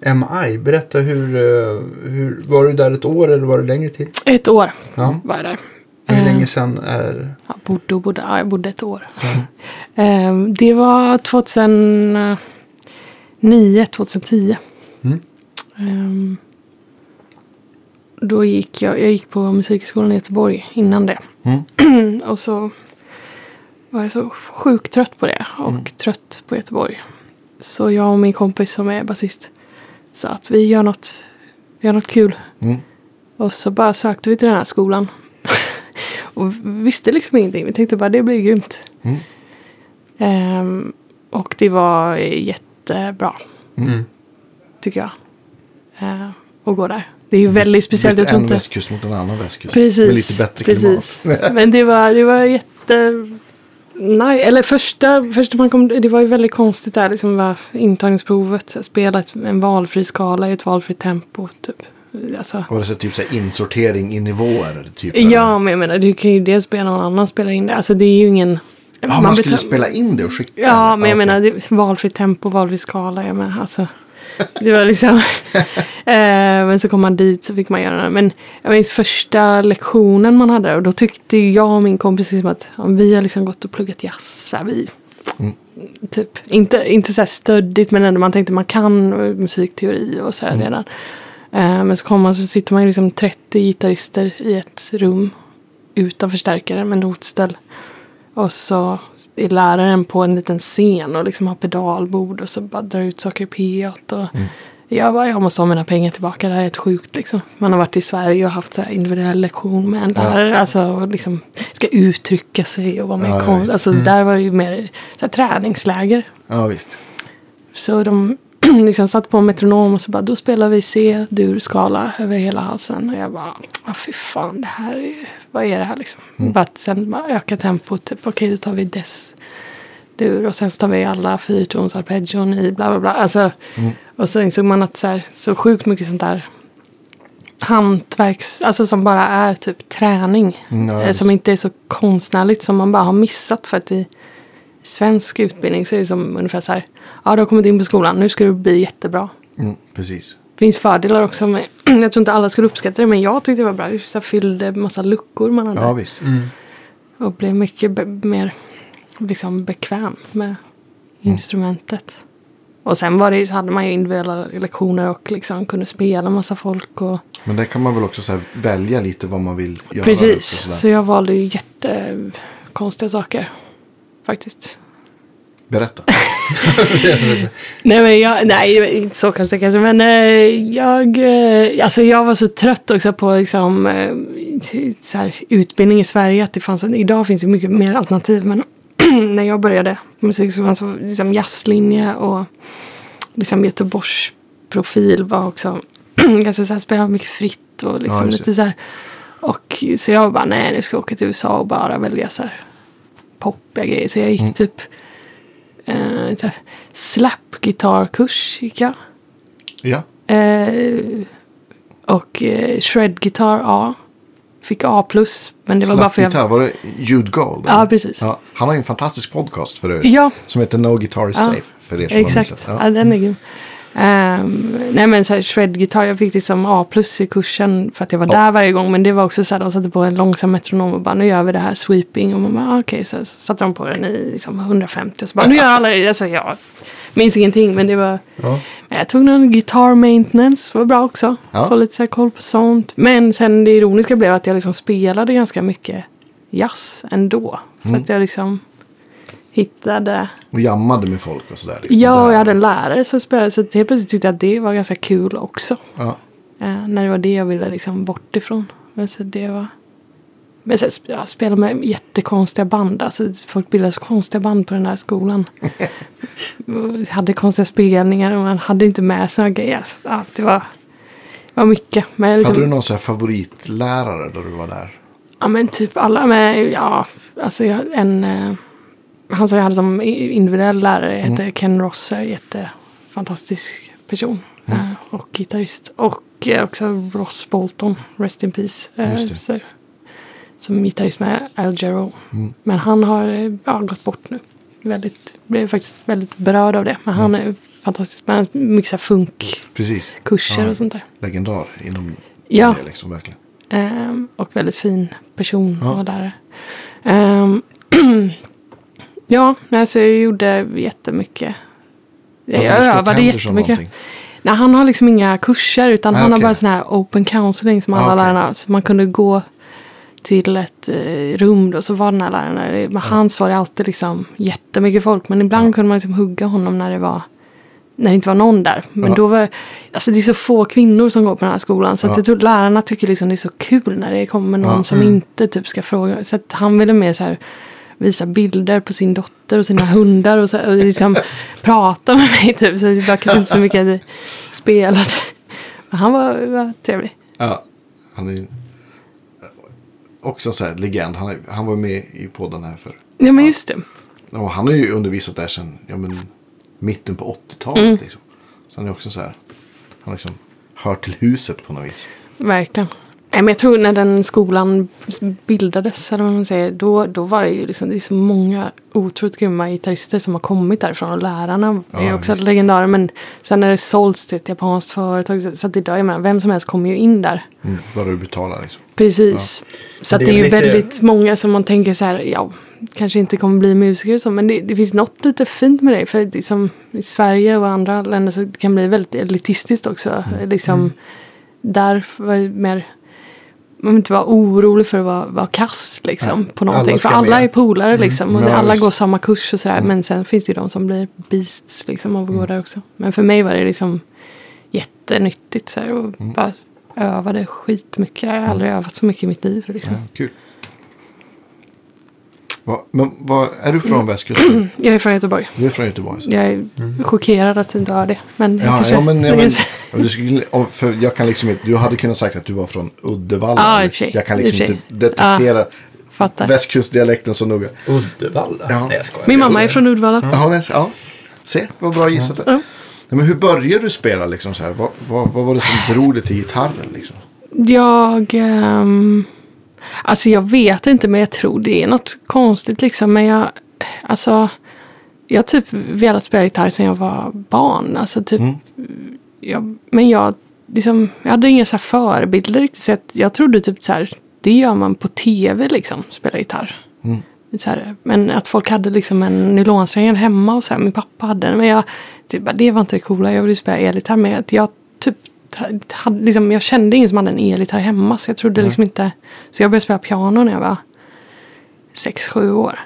MI, berätta hur, eh, hur... Var du där ett år eller var det längre tid? Ett år Ja. var jag där. Hur Eh, länge sedan är... Ja, bodde och bodde. Ja, jag bodde ett år. Eh, det var 2009, 2010. Mm. Ehm, då gick jag, jag gick på Musikhögskolan i Göteborg innan det. Mm. och så var jag så sjukt trött på det och Mm. trött på Göteborg. Så jag och min kompis som är basist sa att vi gör något, vi gör något kul. Mm. Och så bara sökte vi till den här skolan. Och vi visste liksom ingenting. Vi tänkte bara det blir grymt. Mm. Ehm, och det var jättebra. Mm. Tycker jag. Ehm, att gå där. Det är ju väldigt speciellt. Jag Lite tror en västkust mot en annan västkust. Precis. Med lite bättre precis. klimat. Men det var, det var jätte... Nej, eller första, första man kom, det var ju väldigt konstigt där, liksom var intagningsprovet. Spela ett, en valfri skala i ett valfritt tempo. Typ. Alltså, Var det så typ så här insortering i nivåer? Typ, ja, men jag menar, du kan ju dels be någon annan spela in det. Alltså det är ju ingen... Ja, man, skulle betal- spela in det och skicka Ja, men jag menar, det, valfritt tempo, valfri skala. Jag menar, alltså, det var liksom... eh, men så kom man dit så fick man göra det. Men jag minns första lektionen man hade och då tyckte jag och min kompis liksom att ja, vi har liksom gått och pluggat jazz. Så här, vi, typ, inte, inte så här stöddigt men ändå man tänkte man kan musikteori och så här redan. Eh, men så kommer man så sitter man ju liksom 30 gitarrister i ett rum utan förstärkare med notställ. Och så är läraren på en liten scen och liksom har pedalbord och så bara drar ut saker i P8. Och Jag bara, jag måste ha mina pengar tillbaka, det här är helt sjukt liksom. Man har varit i Sverige och haft så individuell lektion med en lärare. Alltså och liksom ska uttrycka sig och vara med Ja, ja, konst. Alltså där var det ju mer så här, träningsläger. Ja, visst. Så de liksom satt på metronom och så bara, då spelar vi C-dur-skala över hela halsen. Och jag bara, ah, fy fan, det här är, vad är det här liksom? Bara att sen bara öka tempot, typ, okej då tar vi dess dur och sen tar vi alla fyrtonsarpeggion i bla bla bla. Alltså, Och så insåg man att så, här, så sjukt mycket sånt där hantverks, alltså som bara är typ träning. Mm, ja, eh, som inte är så konstnärligt som man bara har missat för att i svensk utbildning så är det som ungefär så här. Ja, du har kommit in på skolan, nu ska du bli jättebra. Mm, precis. Det finns fördelar också med, jag tror inte alla skulle uppskatta det, men jag tyckte det var bra. Det så fyllde massa luckor man hade. Ja, visst. Och blev mycket be- mer liksom bekväm med instrumentet. Och sen var det, ju- så hade man ju individuella lektioner och liksom kunde spela massa folk. Och, Men där kan man väl också så här välja lite vad man vill göra. precis, så jag valde ju jättekonstiga saker. Faktiskt. Berätta. Nej, men jag, nej, inte så konstigt kanske. Men eh, jag, eh, alltså jag var så trött också på liksom, eh, så här, utbildning i Sverige. Att det fanns, idag finns det mycket mer alternativ. Men när jag började på musikskolan så liksom jazzlinje och liksom Göteborgs profil var också ganska så här, spelade mycket fritt och Ja, liksom just lite så här. Och så jag bara, nej nu ska jag åka till USA och bara välja så här poppiga grejer. Så jag gick typ eh, så här, slap-gitarrkurs gick jag. Ja. Eh, och eh, shred-gitarr A. Fick A+. Men det var bara för jag... Slapgitarr, var det Jude Gold? Ja, precis. Ja, han har ju en fantastisk podcast för övrigt. Ja, Som heter No Guitar is Ja, Safe. För er som har exakt. missat. Ja. den är grym. Ehm, nej men så här shred-gitarr, jag fick liksom A plus i kursen för att jag var där varje gång. Men det var också så här, de satte på en långsam metronom och bara nu gör vi det här sweeping. Och man bara ah, okej, så, så satte de på den i liksom 150 och så bara nu gör alla det. Alltså, jag minns ingenting men det var... Ja. Men jag tog någon guitar maintenance, var bra också. Ja. Få lite så här koll på sånt. Men sen det ironiska blev att jag liksom spelade ganska mycket jazz ändå. För Mm. att jag liksom hittade... Och jammade med folk och sådär. Liksom. Ja, och jag hade en lärare som spelade. Så helt plötsligt tyckte jag att det var ganska kul också. Ja. Eh, när det var det jag ville liksom bort ifrån. Men så det var... Men sen jag spelade med jättekonstiga band. Alltså, folk bildade så konstiga band på den här skolan. Hade konstiga spelningar och man hade inte med sig några grejer. Så, ja, det var, det var mycket. Men liksom, Hade du någon så favoritlärare då du var där? Ja men typ alla. Men ja, alltså jag, en... Eh, han som jag hade som individuell lärare hette Ken Rosser. Jättefantastisk person. Eh, och gitarrist. Och eh, också Ross Bolton. Rest in peace. Eh, så, som gitarrist med Al Jarreau. Men han har ja, gått bort nu. Väldigt, blev faktiskt väldigt berörd av det. Men han är fantastisk. Men mycket så funkkurser. Ja. och sånt där. Legendar inom Ja. det liksom verkligen. Ehm, och väldigt fin person Ja. och lärare. Ehm, ja, alltså jag gjorde jättemycket. Ja, Jag övade jättemycket. Nej, han har liksom inga kurser utan Ah, han har okej. bara sån här open counseling som alla Ah, okej. lärarna har. Så man kunde gå till ett eh, rum då, så var den här läraren där. Men hans var det alltid liksom jättemycket folk. Men ibland kunde man liksom hugga honom när det var när det inte var någon där. Men Ja. då var alltså det är så få kvinnor som går på den här skolan. Så att Ja. jag tror lärarna tycker liksom det är så kul när det kommer någon som inte typ ska fråga. Så att han ville mer så här visa bilder på sin dotter och sina hundar och, så, och liksom prata med mig typ. Så det var kanske inte så mycket att vi spelade. Men han var, var trevlig. Ja, han är också en sån här legend. Han, är, han var med i podden här för. Ja men just det. Och han har ju undervisat där sedan ja, men, mitten på 80-talet. Mm. Liksom. Så han är också så här. Han liksom hör till huset på något vis. Verkligen. Nej, men jag tror när den skolan bildades, eller vad man säger, då, då var det ju liksom, det är så många otroligt grymma gitarrister som har kommit därifrån. Och lärarna är Ja, också just. legendarer. Men sen när det sålts till ett japanskt företag, så, så att idag, jag menar, vem som helst kommer ju in där. Mm, bara du betalar liksom. Precis. Så att Det det är är ju lite- väldigt många som man tänker så här, ja, kanske inte kommer bli musiker och så, men det, det finns något lite fint med det. För liksom, i Sverige och andra länder så kan det bli väldigt elitistiskt också. Mm. Liksom, Där var det mer, man inte vara orolig för att vara, vara kass liksom, på någonting. Alla för alla med. Mm. är polare liksom, och Ja, alla visst. går samma kurs och sådär. Men sen finns det ju de som blir beasts liksom, av att Mm. där också. Men för mig var det liksom jättenyttigt så här, och Mm. bara övade skitmycket. Jag har aldrig övat så mycket i mitt liv. Liksom. Ja, kul. Va, men vad, är du från västkusten? Jag är från Göteborg. Du är från Göteborg? Så. Jag är chockerad att du inte har det. Men jag Ja, kanske... ja, men, ja, men ja, du, skulle, för jag kan liksom inte, du hade kunnat sagt att du var från Uddevalla. Ja, sig. jag kan liksom inte detektera Fattar. västkustdialekten så noga. Uddevalla? Ja. Nej, jag skojar. Min mamma är från Uddevalla. Ja, men, ja. Se, vad bra gissat. Ja. Nej, men hur började du spela liksom så här? Vad, vad, vad var det som drog dig till gitarren liksom? Jag... ehm, alltså jag vet inte men jag tror det är något konstigt liksom. Men jag... Alltså... Jag har typ velat spela gitarr sedan jag var barn. Alltså typ... Jag, men jag... Liksom, jag hade inga så förebilder riktigt. Så att jag trodde typ så här. Det gör man på tv liksom. Spela gitarr. Så här, men att folk hade liksom en nylonsträngad hemma och så här, min pappa hade den. Men jag, typ, det var inte det coola, jag ville spela elgitarr. Men jag, typ, hade, liksom, jag kände ingen som hade en elgitarr hemma. Så jag trodde liksom inte... Så jag började spela piano när jag var sex sju år.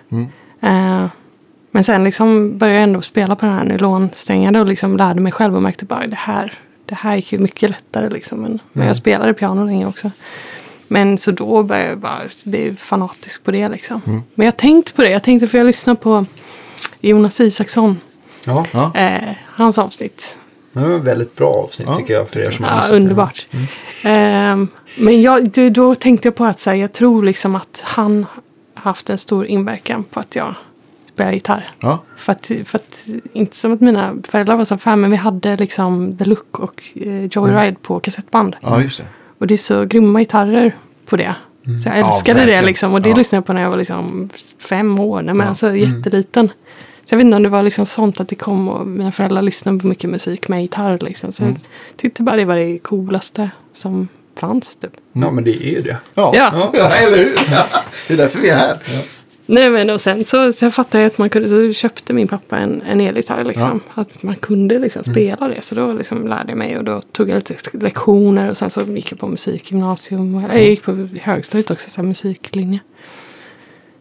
Eh, men sen liksom började jag ändå spela på den här nylonsträngade och liksom lärde mig själv och märkte bara det här, det här gick ju mycket lättare. Liksom. Men, men jag spelade piano länge också. Men så då började jag bara bli fanatisk på det liksom. Men jag tänkte på det. Jag tänkte för jag lyssnade på Jonas Isaksson. Ja, Ja. Eh, hans avsnitt. Det var ett väldigt bra avsnitt Ja. tycker jag för er som har Ja, det. underbart. Ehm, men jag, då, då tänkte jag på att så här, jag tror liksom att han haft en stor inverkan på att jag spelar gitarr. Ja. För att, för att, inte som att mina föräldrar var så fan, men vi hade liksom The Look och eh, Joyride på kassettband. ja, just det. Och det är så grymma gitarrer på det. Så jag Ja, älskade det verkligen. liksom. Och det Ja. lyssnade jag på när jag var liksom fem år. Nej, men Ja. alltså jätteliten. Så jag vet inte om det var liksom sånt att det kom och mina föräldrar lyssnade på mycket musik med gitarr. Liksom. Så jag tyckte bara det var det coolaste som fanns. Typ. Ja, men det är ju det. Ja, Ja. ja. eller hur? Ja. Det är därför vi är här. Nej men och sen så, så fattade jag att man kunde, så köpte min pappa en, en elgitarr liksom. Att man kunde liksom spela det. Så då liksom lärde jag mig och då tog jag lite lektioner och sen så gick jag på musikgymnasium. Och, eller jag gick på högstadiet också, så här, musiklinje.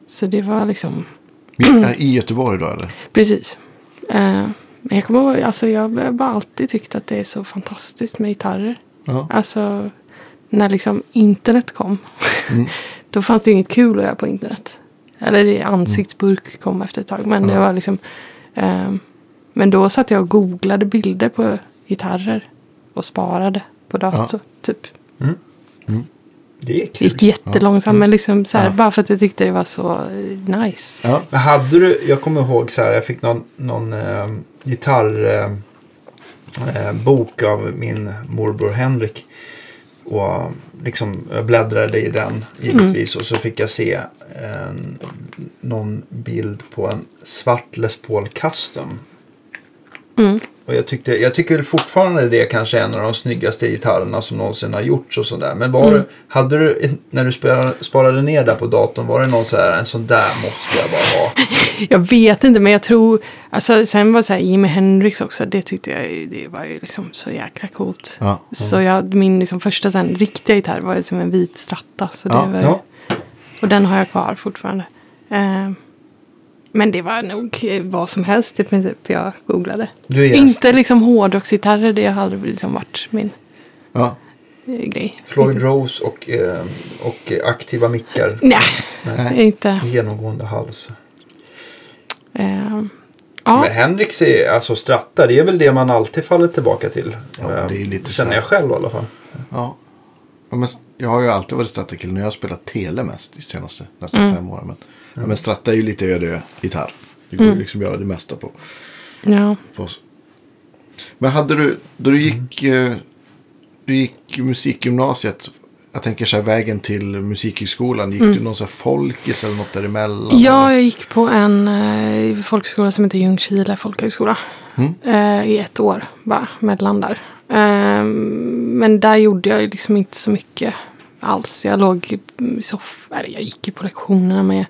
Så det var liksom, I Göteborg då eller? precis. Eh, men jag kommer ihåg, alltså jag har bara alltid tyckt att det är så fantastiskt med gitarrer. Ja. Alltså när liksom internet kom. då fanns det ju inget kul att göra på internet. Eller det- ansiktsburk kom efter ett tag. Men det var liksom. ehm, men då satt jag och googlade bilder på gitarrer. Och sparade på dator. Typ. Det är Det kul. gick jättelångsamt. Men liksom så här, bara för att jag tyckte det var så eh, nice. Ja. Men hade du, jag kommer ihåg så här, jag fick någon, någon eh, gitarrbok eh, bok av min morbror Henrik. Och liksom, jag bläddrade i den givetvis och så fick jag se en, någon bild på en svart Les Paul Custom. Mm. Och jag, tyckte, jag tycker fortfarande det kanske är en av de snyggaste gitarrerna som någonsin har gjorts och sådär. Men var Mm. det, hade du, när du spelade, sparade ner där på datorn, var det någon så här, en sån där måste jag bara ha? Jag vet inte men jag tror. Alltså sen var det så här Jimi Hendrix också. Det tyckte jag det var ju liksom så jäkla coolt. Ja. Så jag, min liksom första sen, riktiga gitarr var som en vit stratta. Så det Ja, var, Ja. Och den har jag kvar fortfarande. Eh, men det var nog eh, vad som helst i princip jag googlade. Du är Inte liksom hårdrocksgitarrer, det har aldrig liksom varit min Ja. eh, grej. Floyd. Rose och, eh, och aktiva mickar. Nej, Nej. inte. Genomgående hals. Eh, ja, Men Hendrix är alltså stratta, det är väl det man alltid faller tillbaka till. Ja, det är ju lite Känner jag själv i alla fall. Ja. ja men jag har ju alltid varit strattakille när jag har spelat tele mest de senaste nästan Mm. fem åren. Men, ja, men stratta är ju lite öde gitarr. Det går Mm. ju liksom att göra det mesta på. ja. på. Men hade du, då du gick, eh, du gick musikgymnasiet, jag tänker så här vägen till musikhögskolan, gick du någon så här folkis eller något däremellan? Mm. Ja, jag gick på en eh, folkhögskola som heter Ljungskile folkhögskola. Eh, I ett år bara, mellan där. Eh, men där gjorde jag liksom inte så mycket alls. Jag låg i soffan, jag gick ju på lektionerna men jag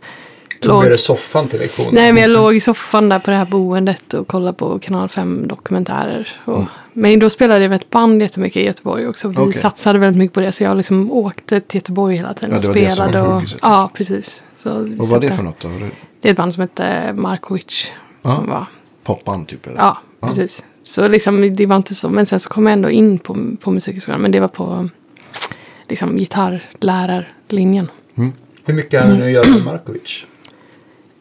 Tog låg... med dig soffan till lektionen. Nej, men jag låg i soffan där på det här boendet och kollade på Kanal 5 dokumentärer. Och, Men då spelade jag med ett band jättemycket i Göteborg också. Vi Okej. satsade väldigt mycket på det. Så jag liksom åkte till Göteborg hela tiden Ja, och det det spelade. och, ja, precis. Så vi Vad var det för något då? Var det Det är ett band som heter Markovic. Ja. Som var, popband typ? Eller? ja, precis. Så liksom, det var inte så. Men sen så kom jag ändå in på, på musikhögskolan. Men det var på liksom, gitarrlärarlinjen. Hur mycket hade ni att göra med Markovic?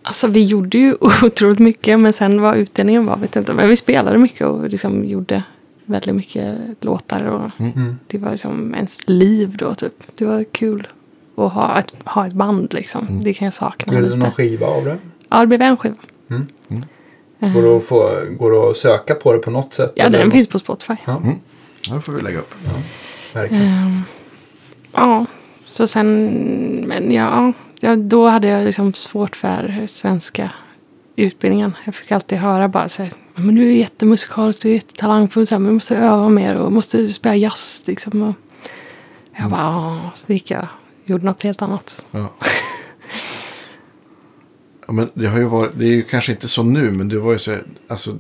Alltså vi gjorde ju otroligt mycket. Men sen vad utdelningen var vet jag inte. Men vi spelade mycket och liksom gjorde väldigt mycket låtar. Och Mm. Det var liksom ens liv då typ. Det var kul att ha ett, ha ett band liksom. Det kan jag sakna Blev det någon skiva av det? Ja, det blev en skiva. Går det, att få, går det att söka på det på något sätt? Ja, eller den finns på Spotify. Ja, Ja, det får vi lägga upp. verkligen. Ehm, ja, så sen, men ja, ja, då hade jag liksom svårt för svenska utbildningen. Jag fick alltid höra bara så här, men du är jättemusikalisk, du är jättetalangfull, så här, men du måste öva mer och måste spela jazz liksom. Och jag bara, ja, så gick jag gjorde något helt annat. Ja. ja, men det har ju varit, det är ju kanske inte så nu, men det var ju så, alltså.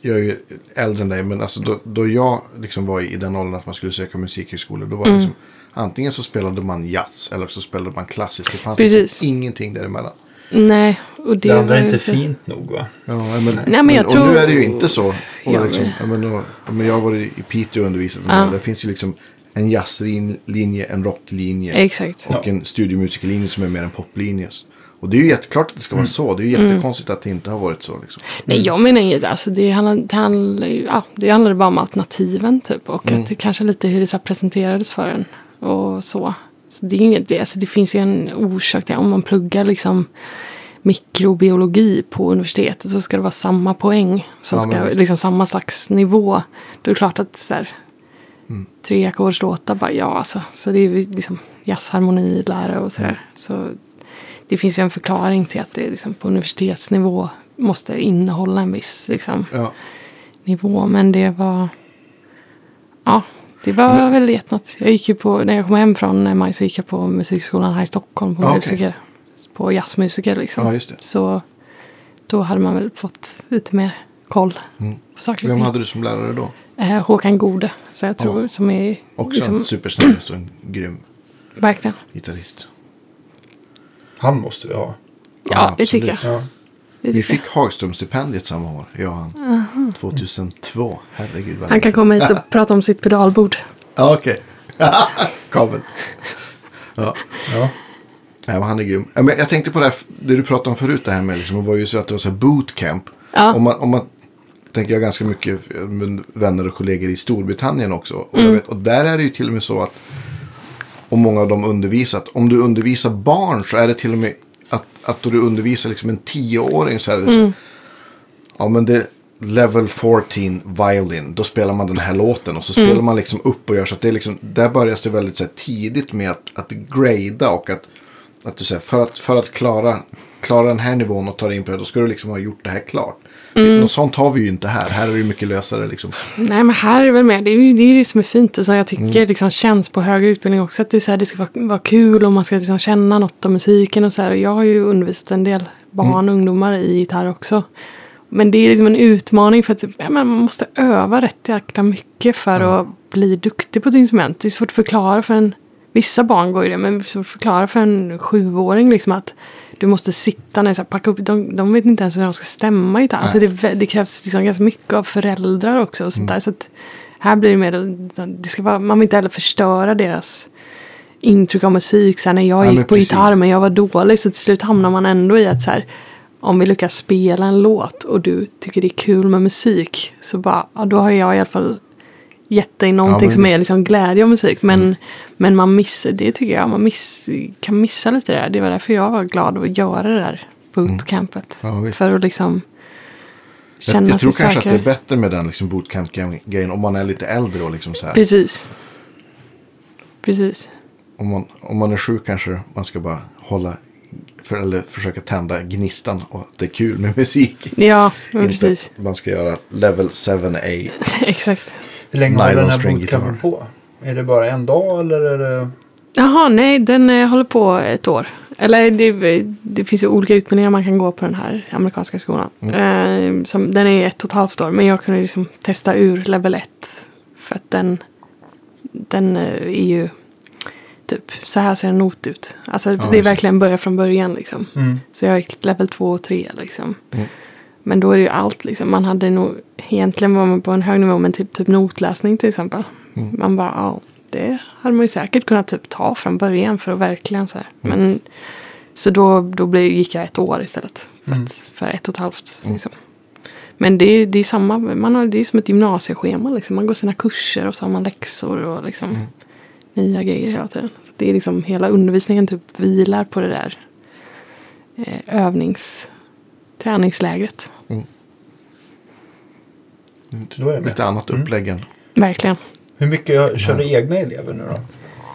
Jag är ju äldre än dig, men alltså då, då jag liksom var i den åldern att man skulle söka musikhögskola, då var Mm. det liksom, antingen så spelade man jazz eller så spelade man klassiskt. Det fanns Precis. liksom ingenting däremellan. Nej, och det, Det andra är inte för- fint nog va? Ja, men, Nej, men jag och tror- nu är det ju inte så. Och Ja, liksom, men- ja, men, och, ja, men jag har varit i Piteå och undervisat. Ja. Ja. Det finns ju liksom en jazzlinje, en rocklinje Exakt. och en studiomusiklinje som är mer en poplinje. Och det är ju jätteklart att det ska vara så. Det är ju Mm. jättekonstigt att det inte har varit så. Liksom. Nej, jag menar inget. Alltså, det, handlar, det, handlar, ju- ja, det handlar bara om alternativen typ. Och att det kanske lite hur det så presenterades för en. Och så. så det, är inget, det, alltså, det finns ju en orsak till om man pluggar liksom mikrobiologi på universitetet så ska det vara samma poäng. Som Ja, ska, liksom samma slags nivå. Då är det klart att så här, tre ackordslåtar bara ja alltså. Så det är liksom jazzharmonilära och sådär. Så det finns ju en förklaring till att det liksom på universitetsnivå måste innehålla en viss liksom, Ja. nivå. Men det var... Ja, det var väl jättenågot. Jag gick ju på, när jag kom hem från maj så gick jag på musikskolan här i Stockholm på okej. musiker. På jazzmusiker liksom. Ja, just det. Så då hade man väl fått lite mer koll på saker Vem hade du som lärare då? Eh, Håkan Gode, så jag tror, Ja. som är Också liksom, en supersnäll och en grym verkligen. gitarrist. Han måste vi ha. Ja, Ja, det tycker jag. absolut. Ja. Vi fick Hagströmstipendiet samma år, jag och han. 2002. Herregud vad Han kan komma hit och prata om sitt pedalbord. Ja, okej. Kabel. Ja. Ja. Nej, han är grym. Men jag tänkte på det, här, det du pratade om förut, det här med liksom, det var ju så att det var så här bootcamp. Ja. Om man, om man tänker jag ganska mycket vänner och kollegor i Storbritannien också. Och, Mm. vet, och där är det ju till och med så att, och många av dem undervisat, om du undervisar barn så är det till och med att, du undervisar liksom en tioåring så är så, Mm. ja men det level 14 violin, då spelar man den här låten och så spelar Mm. man liksom upp och gör så att det är liksom, där börjar det väldigt så här, tidigt med att, att grada och att, att du säger för att, för att klara, klara den här nivån och ta dig in på det, då ska du liksom ha gjort det här klart. Mm. Något sånt har vi ju inte här, här är det ju mycket lösare liksom. Nej, men här är det väl mer, det är ju det, är det som är fint och som jag tycker liksom känns på högre utbildning också. Att det, är så här, det ska vara, vara kul och man ska liksom känna något om musiken och så här. Och Jag har ju undervisat en del barn och ungdomar i gitarr också. Men det är liksom en utmaning för att ja, man måste öva rätt jäkla mycket för att bli duktig på ett instrument. Det är svårt att förklara för en, vissa barn går ju det, men det är svårt att förklara för en sjuåring liksom att du måste sitta ner, så här, packa upp. De, de vet inte ens hur de ska stämma gitarr. Alltså det, det krävs liksom ganska mycket av föräldrar också. Och sånt Mm. så att här blir det mer, det ska vara, man vill inte heller förstöra deras intryck av musik. Så här, när jag Nej, gick på precis. gitarr men jag var dålig. Så till slut hamnar man ändå i att så här, om vi lyckas spela en låt och du tycker det är kul med musik. Så bara, ja, då har jag i alla fall gett dig någonting men som är liksom glädje av musik. Men, men man missar, det tycker jag, man miss, kan missa lite det där. Det var därför jag var glad att göra det där bootcampet. Ja, visst. för att liksom Jag, känna jag tror sig kanske att säkrare. det är bättre med den liksom bootcamp-grejen om man är lite äldre och liksom så här. Precis. Precis. Om man, om man är sjuk kanske man ska bara hålla för, eller försöka tända gnistan och att det är kul med musik. Ja, Inte precis. Man ska göra level 7A. Exakt. Hur länge har den här bootcampen på? Är det bara en dag eller är det... Jaha, nej, den eh, håller på ett år. Eller det, det finns ju olika utbildningar man kan gå på den här amerikanska skolan. Eh, som, den är ett och ett halvt år, men jag kunde liksom testa ur level 1. För att den, den eh, är ju typ, så här ser en not ut. Alltså det är verkligen börja från början liksom. Mm. Så jag gick level 2 och 3 liksom. Mm. Men då är det ju allt liksom. Man hade nog, egentligen var man på en hög nivå, men typ, typ notläsning till exempel. Mm. Man bara, ja, det hade man ju säkert kunnat typ ta från början för att verkligen så här. Mm. Men, så då, då blev, gick jag ett år istället. För, Mm. att, för ett och ett halvt. Mm. Liksom. Men det, är- det är samma, man har, det är som ett gymnasieschema liksom. Man går sina kurser och så har man läxor och liksom Mm. nya grejer hela tiden. Så det är liksom hela undervisningen typ vilar på det där eh, övnings träningslägret. Då är det med. Lite annat Mm. upplägg än. Verkligen. Hur mycket kör du egna elever nu då?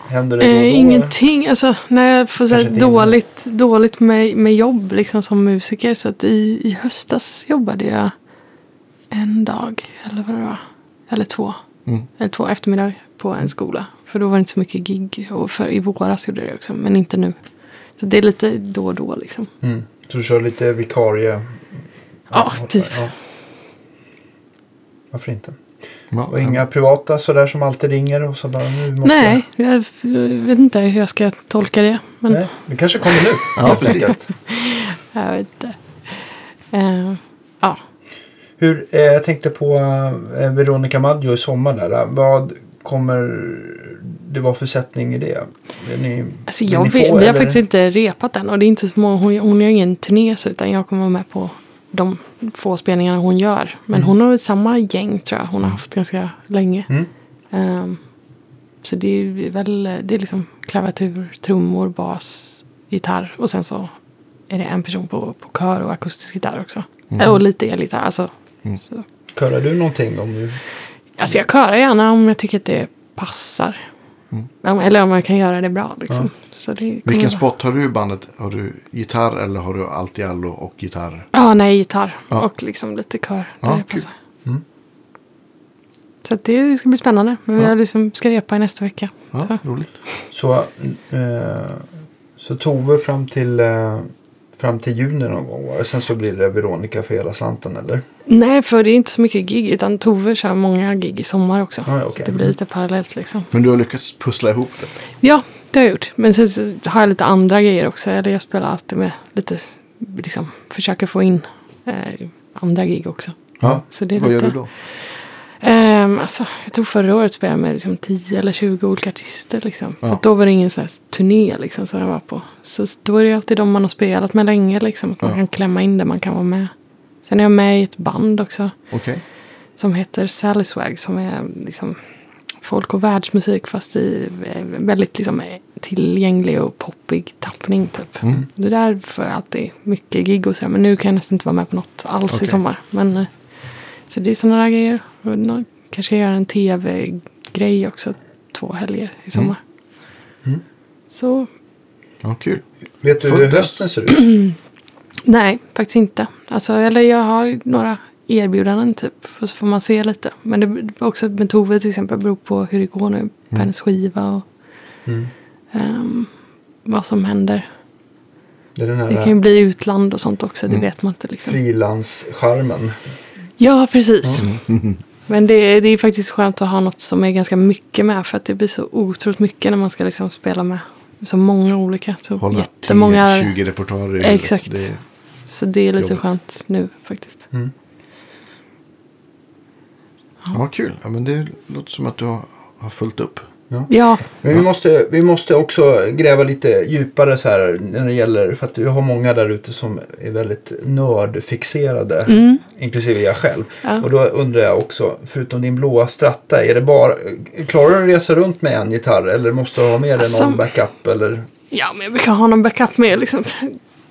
Händer det då och då? Eh, ingenting, alltså när jag får inte dåligt, dåligt med, med jobb liksom som musiker. Så att i, i höstas jobbade jag en dag, eller vad det var. Eller två. Mm. Eller två eftermiddagar på en skola. För då var det inte så mycket gig. Och för, i våras gjorde jag det också, men inte nu. Så det är lite då och då liksom. Mm. Du kör lite vikarie? Ja, typ. Ja. Varför inte? Ja, Och inga privata sådär som alltid ringer och sådär. Nu måste Nej, jag, jag vet inte hur jag ska tolka det. Men Nej, det kanske kommer nu. Ja, precis. jag vet inte. Eh, ja. Hur, eh, jag tänkte på eh, Veronica Maggio i sommar där. Vad kommer det vara för sättning i det? Ni, Alltså jag ni vet, få, vi har eller? faktiskt inte repat den. Och det är inte så många, hon, hon gör ingen turné så, utan jag kommer vara med på de få spelningarna hon gör. Men Mm. hon har väl samma gäng tror jag. Hon har haft ganska länge. Mm. Ehm, så det är väl det är liksom klavatur, trummor, bas, gitarr. Och sen så är det en person på, på kör och akustisk gitarr också. Eller, och lite elgitarr. Alltså, så. Körar du någonting om du... alltså jag körar gärna om jag tycker att det passar. Om- Eller om jag kan göra det bra. Liksom. Så det Vilken spot har du i bandet? Har du gitarr eller har du allt i allo och gitarr? Ja, nej, gitarr. Ja. Och liksom lite kör. Ja, det passar. Mm. Så det ska bli spännande. Men Ja. har liksom ska repa i nästa vecka. Ja, Så. roligt. Så, eh, så Tove fram till, eh, fram till juni någon gång var det. Sen så blir det Veronica för hela slanten eller? Nej, för det är inte så mycket gig. Utan Tove kör många gig i sommar också. Ja, Så okej. det blir lite parallellt liksom. Men du har lyckats pussla ihop det. Ja, det har jag gjort. Men sen så har jag lite andra grejer också. Eller jag spelar alltid med lite, liksom försöker få in eh, andra gig också. Ja. Så det är Vad lite, gör du då? Ehm, alltså, jag tror förra året spelade jag med liksom 10 eller 20 olika artister. Liksom. Ja. För då var det ingen sån här turné liksom, som jag var på. Så då är det alltid de man har spelat med länge. Liksom, att man Ja. kan klämma in det man kan vara med. Sen är jag med i ett band också. Okej. Som heter Sally Swag. Som är liksom folk och världsmusik fast i eh, väldigt liksom, tillgänglig och poppig tappning. Typ. Mm. Det där får jag alltid mycket gig och så. Men nu kan jag nästan inte vara med på något alls Okej. i sommar. Men, eh, så det är sådana där grejer. Kanske göra en tv-grej också. Två helger i sommar. Mm. Så Ja, kul. Vet du hur ös. hösten ser ut? nej, faktiskt inte. Alltså, eller jag har några erbjudanden typ. Och så får man se lite. Men det också med Tove till exempel beror på hur det går nu på hennes skiva. Och Mm. ehm, vad som händer. Det är den Det kan ju bli utland och sånt också. Det Mm. vet man inte liksom. frilanscharmen. Ja, precis. Men det är, det är faktiskt skönt att ha något som är ganska mycket med. För att det blir så otroligt mycket när man ska liksom spela med Så många olika. Så Hålla jättemånga. 10-20 repertoarer i. Exakt. Det, Så det är lite Jobbigt. skönt nu faktiskt. Mm. ja, kul. Ja, men det låter som att du har, har fullt upp. Ja, Men vi måste, vi måste också gräva lite djupare så här när det gäller, för att vi har många där ute som är väldigt nördfixerade, inklusive jag själv. Mm. Ja. Och då undrar jag också, förutom din blåa stratta, är det bara, klarar du att resa runt med en gitarr eller måste du ha med dig Alltså- någon backup? Eller? ja men jag brukar ha någon backup med. Liksom.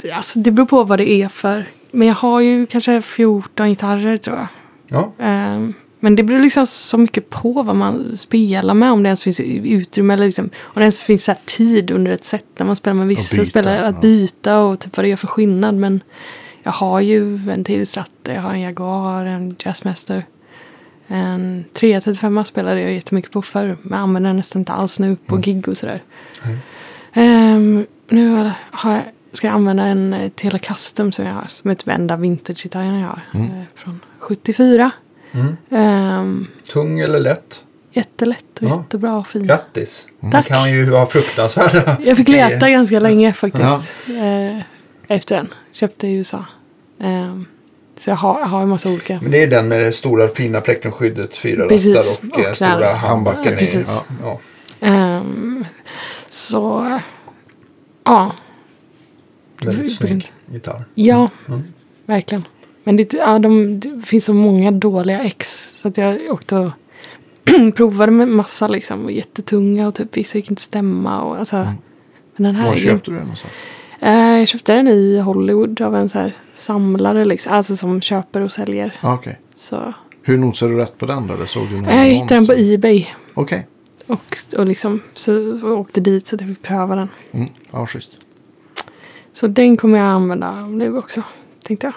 Det- Alltså, det beror på vad det är för. Men jag har ju kanske 14 gitarrer tror jag. Ja, Ehm, men det beror liksom så mycket på vad man spelar med. Om det ens finns utrymme eller liksom, om det ens finns så tid under ett set när man spelar med vissa spelare. Att ja. byta och typ vad det gör för skillnad. Men jag har ju en till Stratte, jag har en Jaguar, en Jazzmaster. En 335 spelade jag jättemycket på förr. Men använder den nästan inte alls nu på gig och sådär. Ehm, nu har- har jag, ska jag använda en Tele Custom som jag har. Som är typ enda vintage-gitarren jag har. eh, Från 74. Mm. Ehm, tung eller lätt? jättelätt och Ja. jättebra och fin. Grattis! Tack. Det kan ju vara fruktansvärda Jag fick leta ganska länge faktiskt. Eh, efter den. Köpte i USA. Ehm, så jag har, jag har en massa olika. Men det är den med det stora fina plektrumskyddet, fyra Precis. rattar och, eh, Och stora där. handbackar. Ja, precis. Ja. Ehm, så ja, Väldigt snygg gitarr. ja Mm. verkligen. Men det, ja, de, det finns så många dåliga ex. Så att jag åkte och provade med massa liksom. Och jättetunga och typ vissa gick inte stämma. Och, alltså, Men den här Var köpte du den någonstans? Eh, jag köpte den i Hollywood av en så här samlare. Liksom. Alltså som köper och säljer. Ah, okej. Så. Hur nosade du rätt på den då? Eller såg du någon Jag hittade den på? Ebay. Okej. Och, och liksom, så och åkte dit så att jag fick pröva den. Mm. Ja, schysst. Så den kommer jag använda nu också. Tänkte jag.